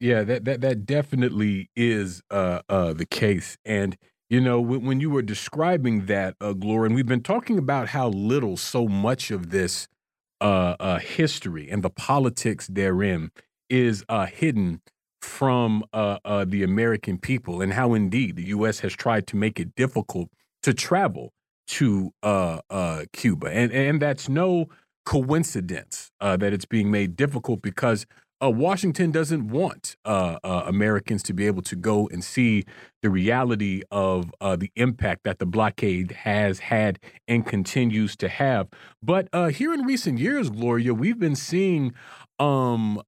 yeah, that that that definitely is uh, uh, the case, and you know, when, when you were describing that, uh, Gloria, and we've been talking about how little so much of this uh, uh, history and the politics therein is uh, hidden from the American people, and how indeed the U.S. has tried to make it difficult to travel to uh, uh, Cuba, and and that's no coincidence uh, that it's being made difficult because uh, Washington doesn't want uh, uh, Americans to be able to go and see the reality of the impact that the blockade has had and continues to have. But here in recent years, Gloria, we've been seeing um,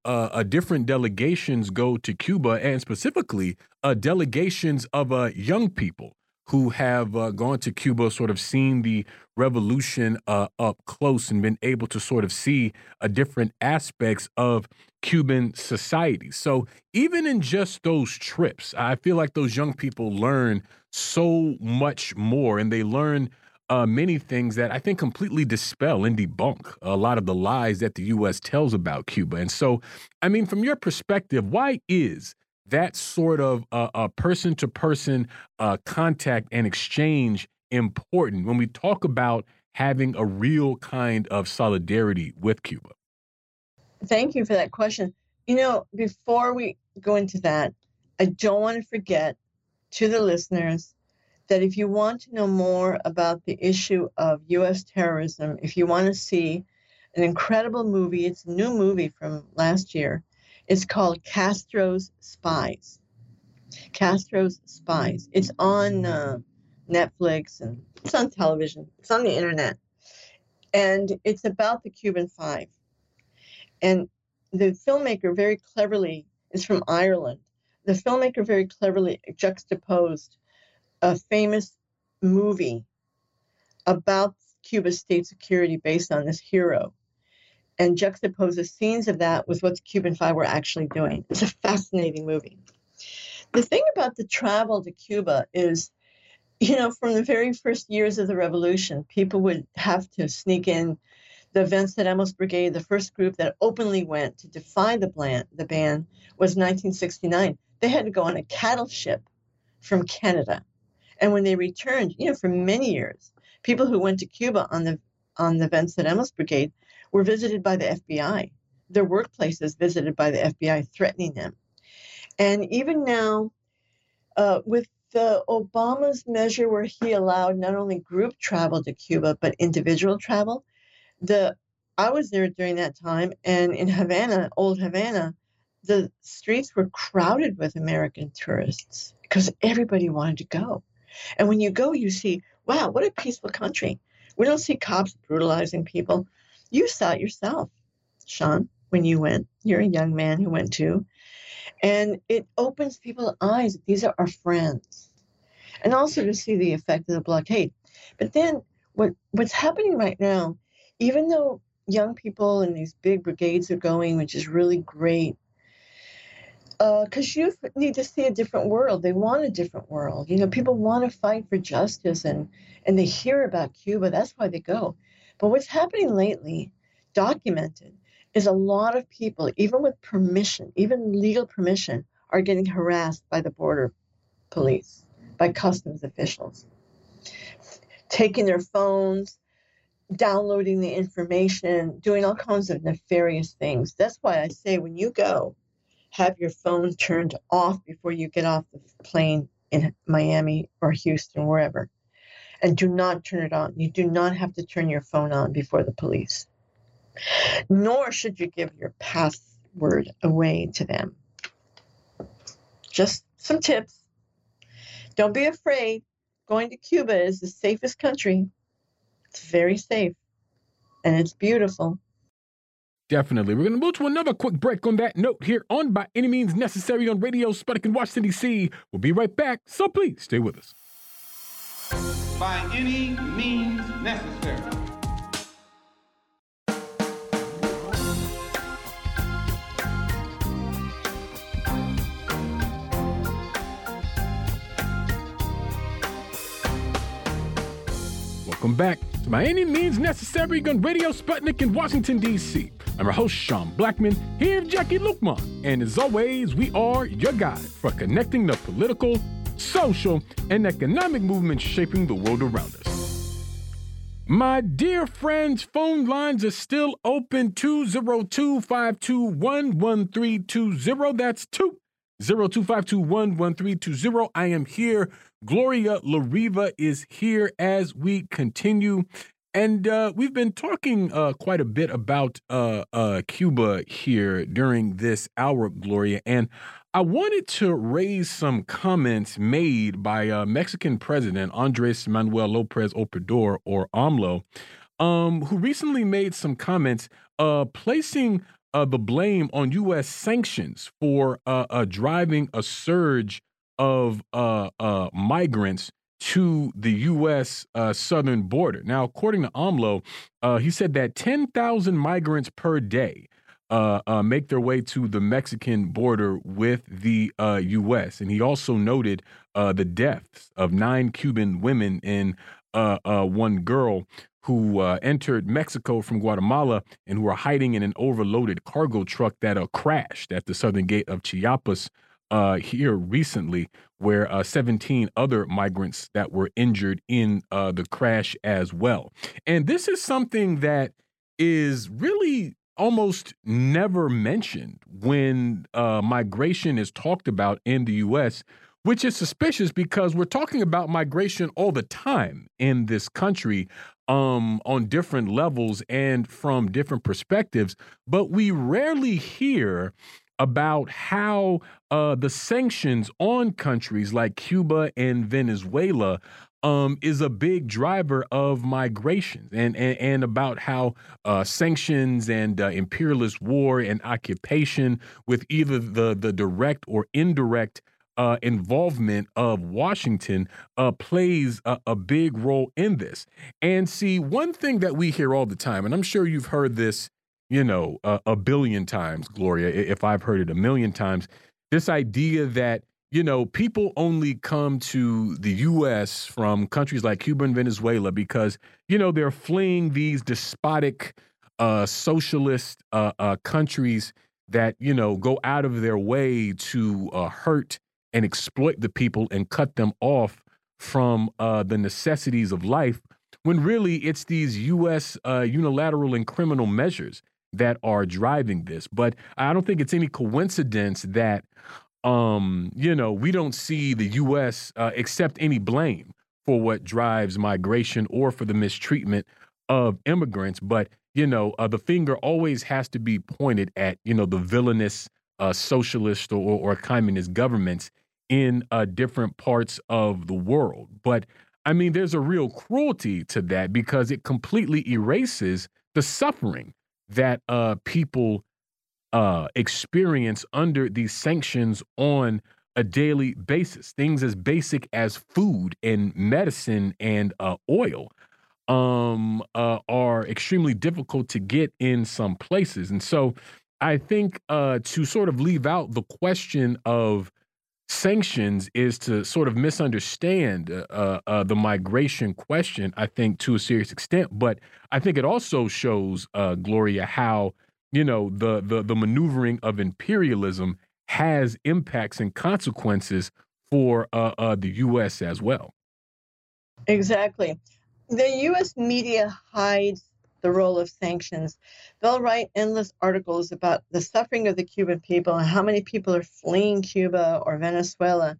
different delegations go to Cuba, and specifically delegations of young people who have uh, gone to Cuba, sort of seen the revolution uh, up close and been able to sort of see uh, different aspects of Cuban society. So even in just those trips, I feel like those young people learn so much more and they learn uh, many things that I think completely dispel and debunk a lot of the lies that the U.S. tells about Cuba. And so, I mean, from your perspective, why is that sort of uh, uh, a person to person uh, contact and exchange important when we talk about having a real kind of solidarity with Cuba? Thank you for that question. You know, before we go into that, I don't want to forget to the listeners that if you want to know more about the issue of U.S. terrorism, if you want to see an incredible movie, it's a new movie from last year. It's called Castro's Spies. Castro's Spies. It's on uh, Netflix and it's on television. It's on the internet. And it's about the Cuban Five. And the filmmaker very cleverly is from Ireland. The filmmaker very cleverly juxtaposed a famous movie about Cuba's state security based on this hero and juxtaposes scenes of that with what the Cuban Five were actually doing. It's a fascinating movie. The thing about the travel to Cuba is, you know, from the very first years of the revolution, people would have to sneak in. The Venceremos Brigade, the first group that openly went to defy the ban, the ban was 1969. They had to go on a cattle ship from Canada. And when they returned, you know, for many years, people who went to Cuba on the on the Venceremos Brigade were visited by the FBI. Their workplaces visited by the FBI, threatening them. And even now, uh, with the Obama's measure where he allowed not only group travel to Cuba but individual travel, the I was there during that time, and in Havana, old Havana, the streets were crowded with American tourists because everybody wanted to go. And when you go, you see, wow, what a peaceful country. We don't see cops brutalizing people. You saw it yourself, Sean, when you went. You're a young man who went too. And it opens people's eyes. These are our friends. And also to see the effect of the blockade. But then what what's happening right now, even though young people and these big brigades are going, which is really great, because uh, youth need to see a different world. They want a different world. You know, people want to fight for justice, and and they hear about Cuba. That's why they go. But what's happening lately, documented, is a lot of people, even with permission, even legal permission, are getting harassed by the border police, by customs officials, taking their phones, downloading the information, doing all kinds of nefarious things. That's why I say when you go, have your phone turned off before you get off the plane in Miami or Houston, wherever. And do not turn it on. You do not have to turn your phone on before the police. Nor should you give your password away to them. Just some tips. Don't be afraid. Going to Cuba is the safest country. It's very safe and it's beautiful. Definitely. We're going to move to another quick break on that note here on By Any Means Necessary on Radio Sputnik in Washington, D.C. We'll be right back, so please stay with us. By any means necessary. Welcome back to By Any Means Necessary on Radio Sputnik in Washington, D.C. I'm your host, Sean Blackmon, here with Jacquie Luqman. And as always, we are your guide for connecting the political, social, and economic movements shaping the world around us. My dear friends, phone lines are still open 202 521 1320. That's 202 521 1320. I am here. Gloria La Riva is here as we continue and uh, we've been talking uh, quite a bit about uh, uh, Cuba here during this hour, Gloria. And I wanted to raise some comments made by uh, Mexican President Andres Manuel Lopez Obrador, or AMLO, um, who recently made some comments uh, placing the blame on U.S. sanctions for driving a surge of migrants to the U.S. Uh, southern border. Now, according to AMLO, uh, he said that 10,000 migrants per day uh, uh, make their way to the Mexican border with the U.S. Uh, and he also noted uh, the deaths of nine Cuban women and one girl who entered Mexico from Guatemala and who were hiding in an overloaded cargo truck that crashed at the southern gate of Chiapas uh, here recently, where uh, 17 other migrants that were injured in uh, the crash as well. And this is something that is really almost never mentioned when uh, migration is talked about in the U.S., which is suspicious because we're talking about migration all the time in this country um, on different levels and from different perspectives, but we rarely hear about how uh, the sanctions on countries like Cuba and Venezuela um, is a big driver of migration, and and, and about how uh, sanctions and uh, imperialist war and occupation, with either the the direct or indirect uh, involvement of Washington uh, plays a, a, big role in this. And see, one thing that we hear all the time, and I'm sure you've heard this you know, a billion times, Gloria, if I've heard it a million times. This idea that you know, people only come to the U.S. from countries like Cuba and Venezuela because, you know, they're fleeing these despotic uh, socialist uh, uh, countries that, you know, go out of their way to uh, hurt and exploit the people and cut them off from uh, the necessities of life, when really it's these U.S. Uh, unilateral and criminal measures that are driving this. But I don't think it's any coincidence that um, you know, we don't see the U.S. Uh, accept any blame for what drives migration or for the mistreatment of immigrants. But you know, uh, the finger always has to be pointed at you know the villainous uh, socialist or, or communist governments in uh, different parts of the world. But I mean, there's a real cruelty to that because it completely erases the suffering that uh, people uh, experience under these sanctions on a daily basis. Things as basic as food and medicine and uh, oil um, uh, are extremely difficult to get in some places. And so I think uh, to sort of leave out the question of sanctions is to sort of misunderstand uh, uh, uh the migration question, I think, to a serious extent. But I think it also shows, Gloria, how you know the the the maneuvering of imperialism has impacts and consequences for uh, uh, the U.S. as well. Exactly, the U.S. media hides the role of sanctions. They'll write endless articles about the suffering of the Cuban people and how many people are fleeing Cuba or Venezuela,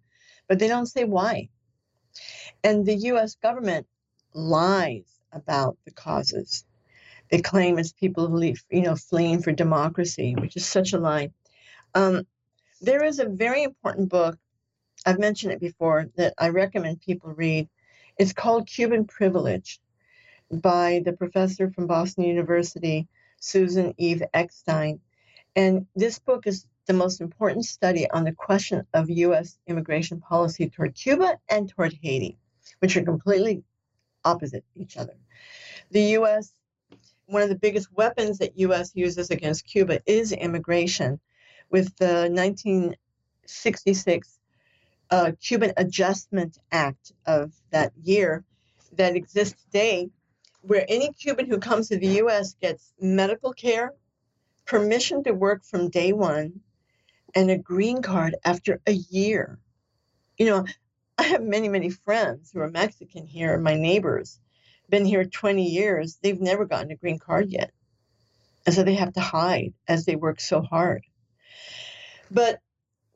but they don't say why. And the U.S. government lies about the causes. They claim it's people leave, you know, fleeing for democracy, which is such a lie. Um, there is a very important book. I've mentioned it before that I recommend people read. It's called Cuban Privilege by the professor from Boston University, Susan Eva Eckstein. And this book is the most important study on the question of U.S. immigration policy toward Cuba and toward Haiti, which are completely opposite each other. The U.S one of the biggest weapons that U.S. uses against Cuba is immigration. With the 1966 uh, Cuban Adjustment Act of that year that exists today, where any Cuban who comes to the U.S. gets medical care, permission to work from day one, and a green card after a year. You know, I have many, many friends who are Mexican here, my neighbors, been here 20 years, they've never gotten a green card yet. And so they have to hide as they work so hard. But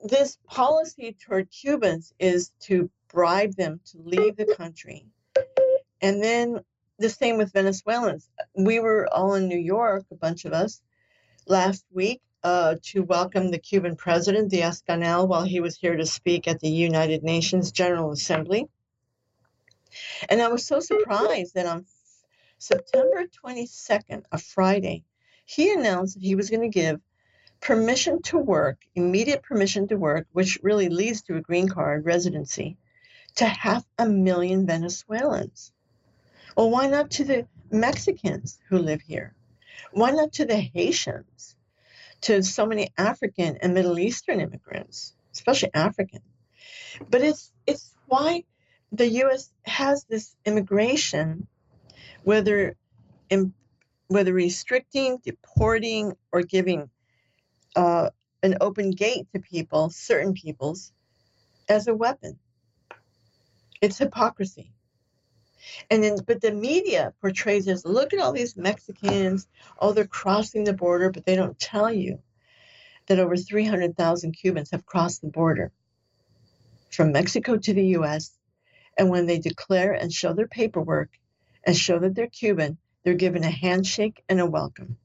this policy toward Cubans is to bribe them to leave the country. And then the same with Venezuelans. We were all in New York, a bunch of us, last week uh, to welcome the Cuban president, Diaz Canel, while he was here to speak at the United Nations General Assembly. And I was so surprised that on September 22nd, a Friday, he announced that he was going to give permission to work, immediate permission to work, which really leads to a green card residency, to half a million Venezuelans. Well, why not to the Mexicans who live here? Why not to the Haitians? To so many African and Middle Eastern immigrants, especially African. But it's it's why the U.S. has this immigration, whether in, whether restricting, deporting, or giving uh, an open gate to people, certain peoples, as a weapon. It's hypocrisy. And then, but the media portrays as look at all these Mexicans, oh, they're crossing the border, but they don't tell you that over 300,000 Cubans have crossed the border from Mexico to the US and when they declare and show their paperwork and show that they're Cuban, they're given a handshake and a welcome.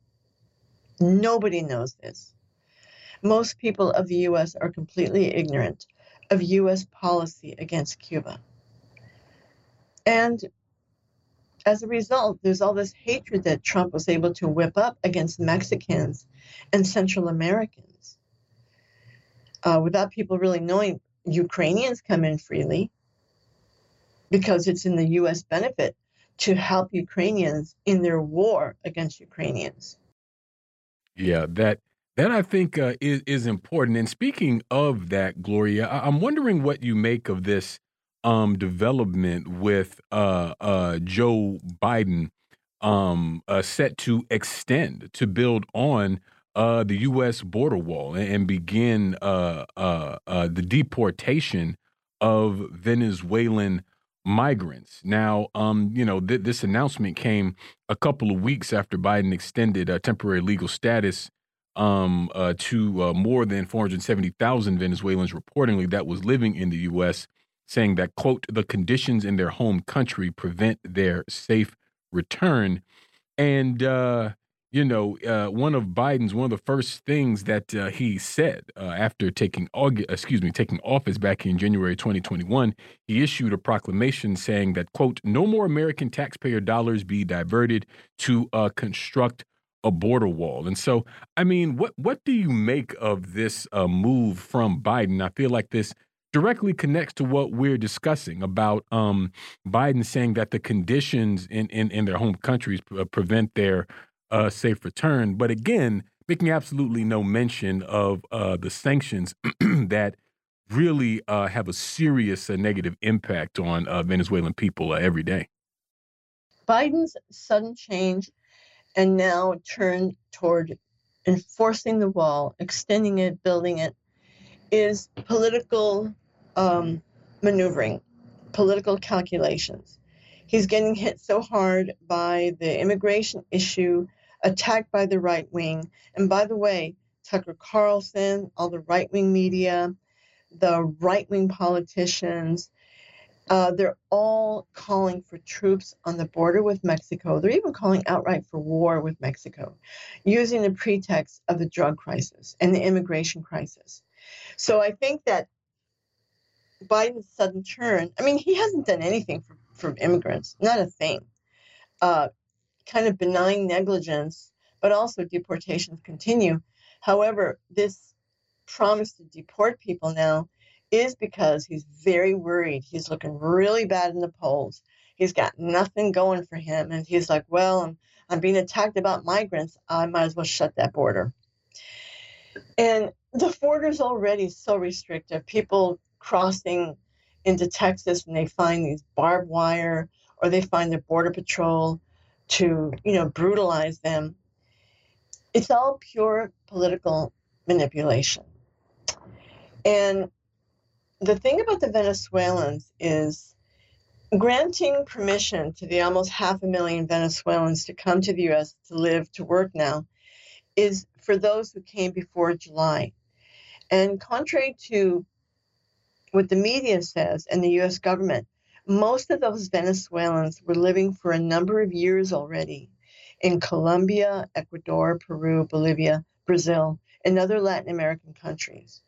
Nobody knows this. Most people of the U.S. are completely ignorant of U.S. policy against Cuba. And as a result, there's all this hatred that Trump was able to whip up against Mexicans and Central Americans. Uh, without people really knowing, Ukrainians come in freely, because it's in the U.S. benefit to help Ukrainians in their war against Ukrainians. Yeah, that that I think uh, is is important. And speaking of that, Gloria, I- I'm wondering what you make of this um, development with uh, uh, Joe Biden um, uh, set to extend to build on uh, the U.S. border wall and, and begin uh, the deportation of Venezuelan migrants. Now, um, you know, th this announcement came a couple of weeks after Biden extended uh, temporary legal status um, uh, to uh, more than 470,000 Venezuelans reportedly that was living in the U.S., saying that, quote, the conditions in their home country prevent their safe return. And, uh, you know, uh, one of Biden's one of the first things that uh, he said uh, after taking August, excuse me, taking office back in January 2021, he issued a proclamation saying that quote, no more American taxpayer dollars be diverted to uh, construct a border wall. And so, I mean, what what do you make of this uh, move from Biden? I feel like this directly connects to what we're discussing about um, Biden saying that the conditions in in, in their home countries prevent their uh, safe return. But again, making absolutely no mention of uh, the sanctions [clears throat] that really uh, have a serious uh, negative impact on uh, Venezuelan people uh, every day. Biden's sudden change and now turn toward enforcing the wall, extending it, building it, is political um, maneuvering, political calculations. He's getting hit so hard by the immigration issue attacked by the right wing. And by the way, Tucker Carlson, all the right wing media, the right wing politicians, uh, they're all calling for troops on the border with Mexico. They're even calling outright for war with Mexico, using the pretext of the drug crisis and the immigration crisis. So I think that Biden's sudden turn, I mean, he hasn't done anything for, for immigrants, not a thing. Uh, kind of benign negligence, but also deportations continue. However, this promise to deport people now is because he's very worried. He's looking really bad in the polls. He's got nothing going for him. And he's like, well, I'm, I'm being attacked about migrants. I might as well shut that border. And the border is already so restrictive. People crossing into Texas and they find these barbed wire or they find the border patrol to, you know, brutalize them. It's all pure political manipulation. And the thing about the Venezuelans is granting permission to the almost half a million Venezuelans to come to the US to live, to work now, is for those who came before July. And contrary to what the media says and the US government, most of those Venezuelans were living for a number of years already in Colombia, Ecuador, Peru, Bolivia, Brazil, and other Latin American countries.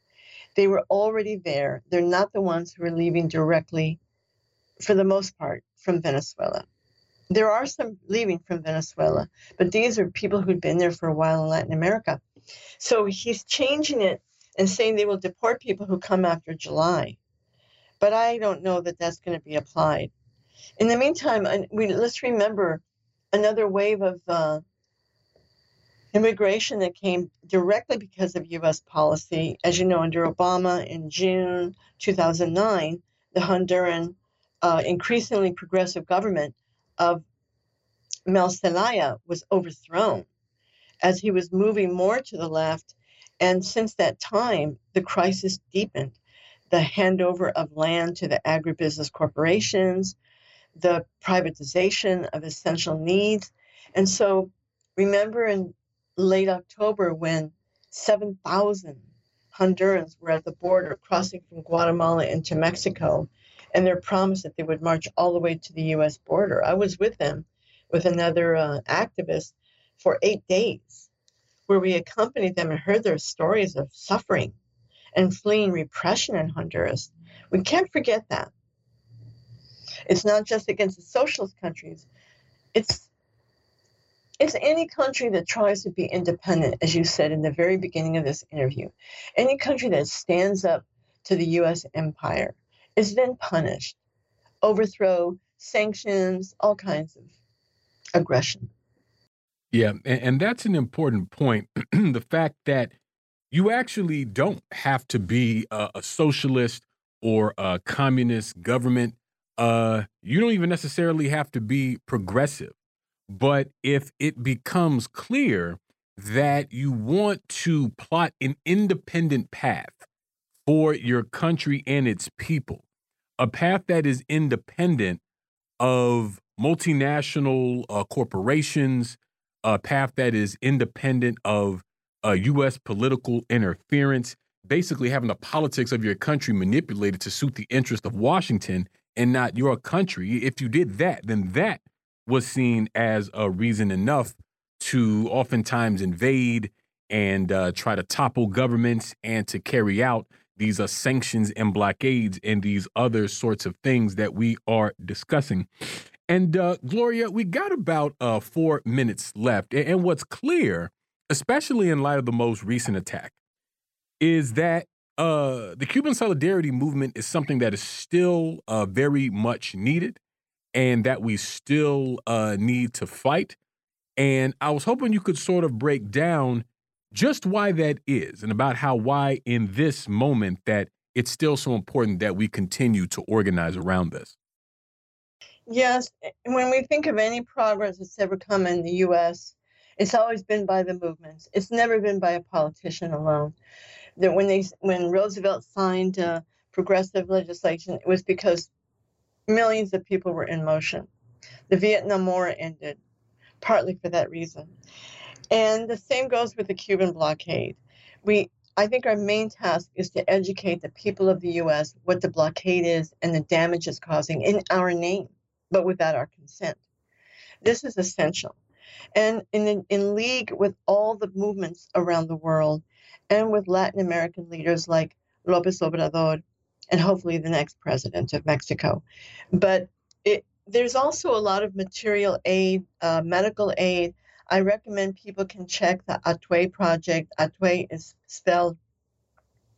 They were already there. They're not the ones who are leaving directly, for the most part, from Venezuela. There are some leaving from Venezuela, but these are people who'd been there for a while in Latin America. So he's changing it and saying they will deport people who come after July but I don't know that that's going to be applied. In the meantime, we let's remember another wave of uh, immigration that came directly because of U.S. policy. As you know, under Obama in June 2009, the Honduran uh, increasingly progressive government of Mel Zelaya was overthrown as he was moving more to the left. And since that time, the crisis deepened the handover of land to the agribusiness corporations, the privatization of essential needs. And so remember in late October when 7,000 Hondurans were at the border crossing from Guatemala into Mexico, and their promise that they would march all the way to the U.S. border. I was with them, with another uh, activist, for eight days, where we accompanied them and heard their stories of suffering and fleeing repression in Honduras. We can't forget that. It's not just against the socialist countries. It's it's any country that tries to be independent, as you said in the very beginning of this interview. Any country that stands up to the US empire is then punished. Overthrow, sanctions, all kinds of aggression. Yeah, and, and that's an important point. [clears throat] the fact that you actually don't have to be a, a socialist or a communist government. Uh, you don't even necessarily have to be progressive. But if it becomes clear that you want to plot an independent path for your country and its people, a path that is independent of multinational uh, corporations, a path that is independent of uh, U.S. political interference, basically having the politics of your country manipulated to suit the interest of Washington and not your country. If you did that, then that was seen as a reason enough to oftentimes invade and uh, try to topple governments and to carry out these uh, sanctions and blockades and these other sorts of things that we are discussing. And uh, Gloria, we got about uh, four minutes left. And what's clear, especially in light of the most recent attack, is that uh, the Cuban solidarity movement is something that is still uh, very much needed and that we still uh, need to fight. And I was hoping you could sort of break down just why that is and about how why in this moment that it's still so important that we continue to organize around this. Yes, when we think of any progress that's ever come in the U.S., it's always been by the movements. It's never been by a politician alone. That when they when Roosevelt signed uh, progressive legislation, it was because millions of people were in motion. The Vietnam War ended partly for that reason. And the same goes with the Cuban blockade. We I think our main task is to educate the people of the US what the blockade is and the damage it's causing in our name, but without our consent. This is essential. And in, in league with all the movements around the world and with Latin American leaders like Lopez Obrador and hopefully the next president of Mexico. But it, there's also a lot of material aid, uh, medical aid, I recommend people can check the Hatuey project. Hatuey is spelled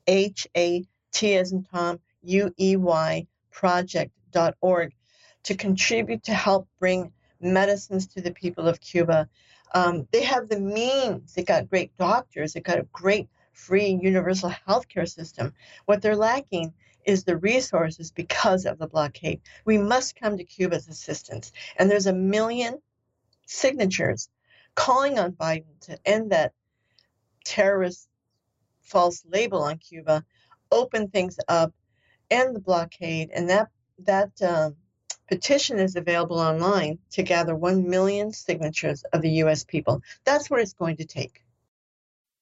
H A T as in Tom, U E Y project.org to contribute to help bring medicines to the people of Cuba. Um, they have the means, they got great doctors, they got a great free universal health care system. What they're lacking is the resources because of the blockade. We must come to Cuba's assistance. And there's a million signatures calling on Biden to end that terrorist false label on Cuba, open things up, end the blockade, and that that um, petition is available online to gather one million signatures of the U.S. people. That's what it's going to take.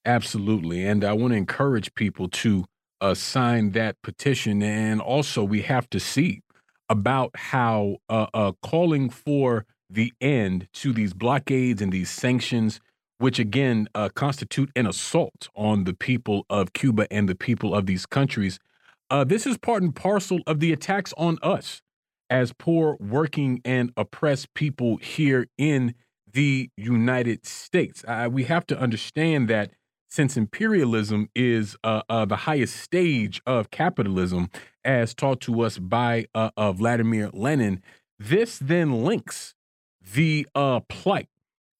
Absolutely, and I want to encourage people to uh, sign that petition, and also we have to see about how uh, uh, calling for the end to these blockades and these sanctions, which again uh, constitute an assault on the people of Cuba and the people of these countries. Uh, this is part and parcel of the attacks on us as poor, working, and oppressed people here in the United States. Uh, we have to understand that since imperialism is uh, uh, the highest stage of capitalism, as taught to us by uh, Vladimir Lenin, this then links the uh, plight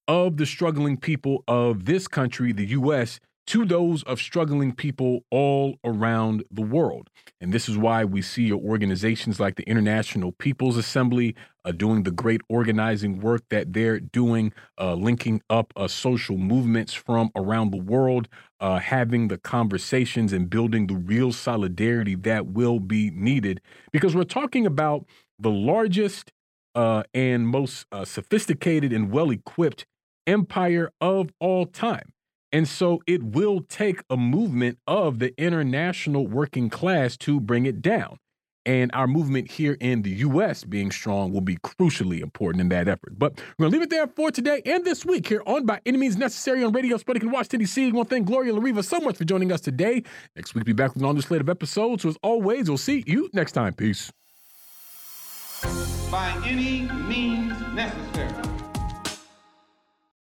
of the struggling people of this country, the U.S., to those of struggling people all around the world. And this is why we see organizations like the International People's Assembly uh, doing the great organizing work that they're doing, uh, linking up uh, social movements from around the world, uh, having the conversations and building the real solidarity that will be needed. Because we're talking about the largest uh, and most uh, sophisticated and well equipped empire of all time. And so it will take a movement of the international working class to bring it down. And our movement here in the U.S. being strong will be crucially important in that effort. But we're going to leave it there for today and this week here on By Any Means Necessary on Radio Sputnik in Washington, D.C. We want to thank Gloria La Riva so much for joining us today. Next week, we'll be back with an on slate of episodes. So as always, we'll see you next time. Peace by any means necessary.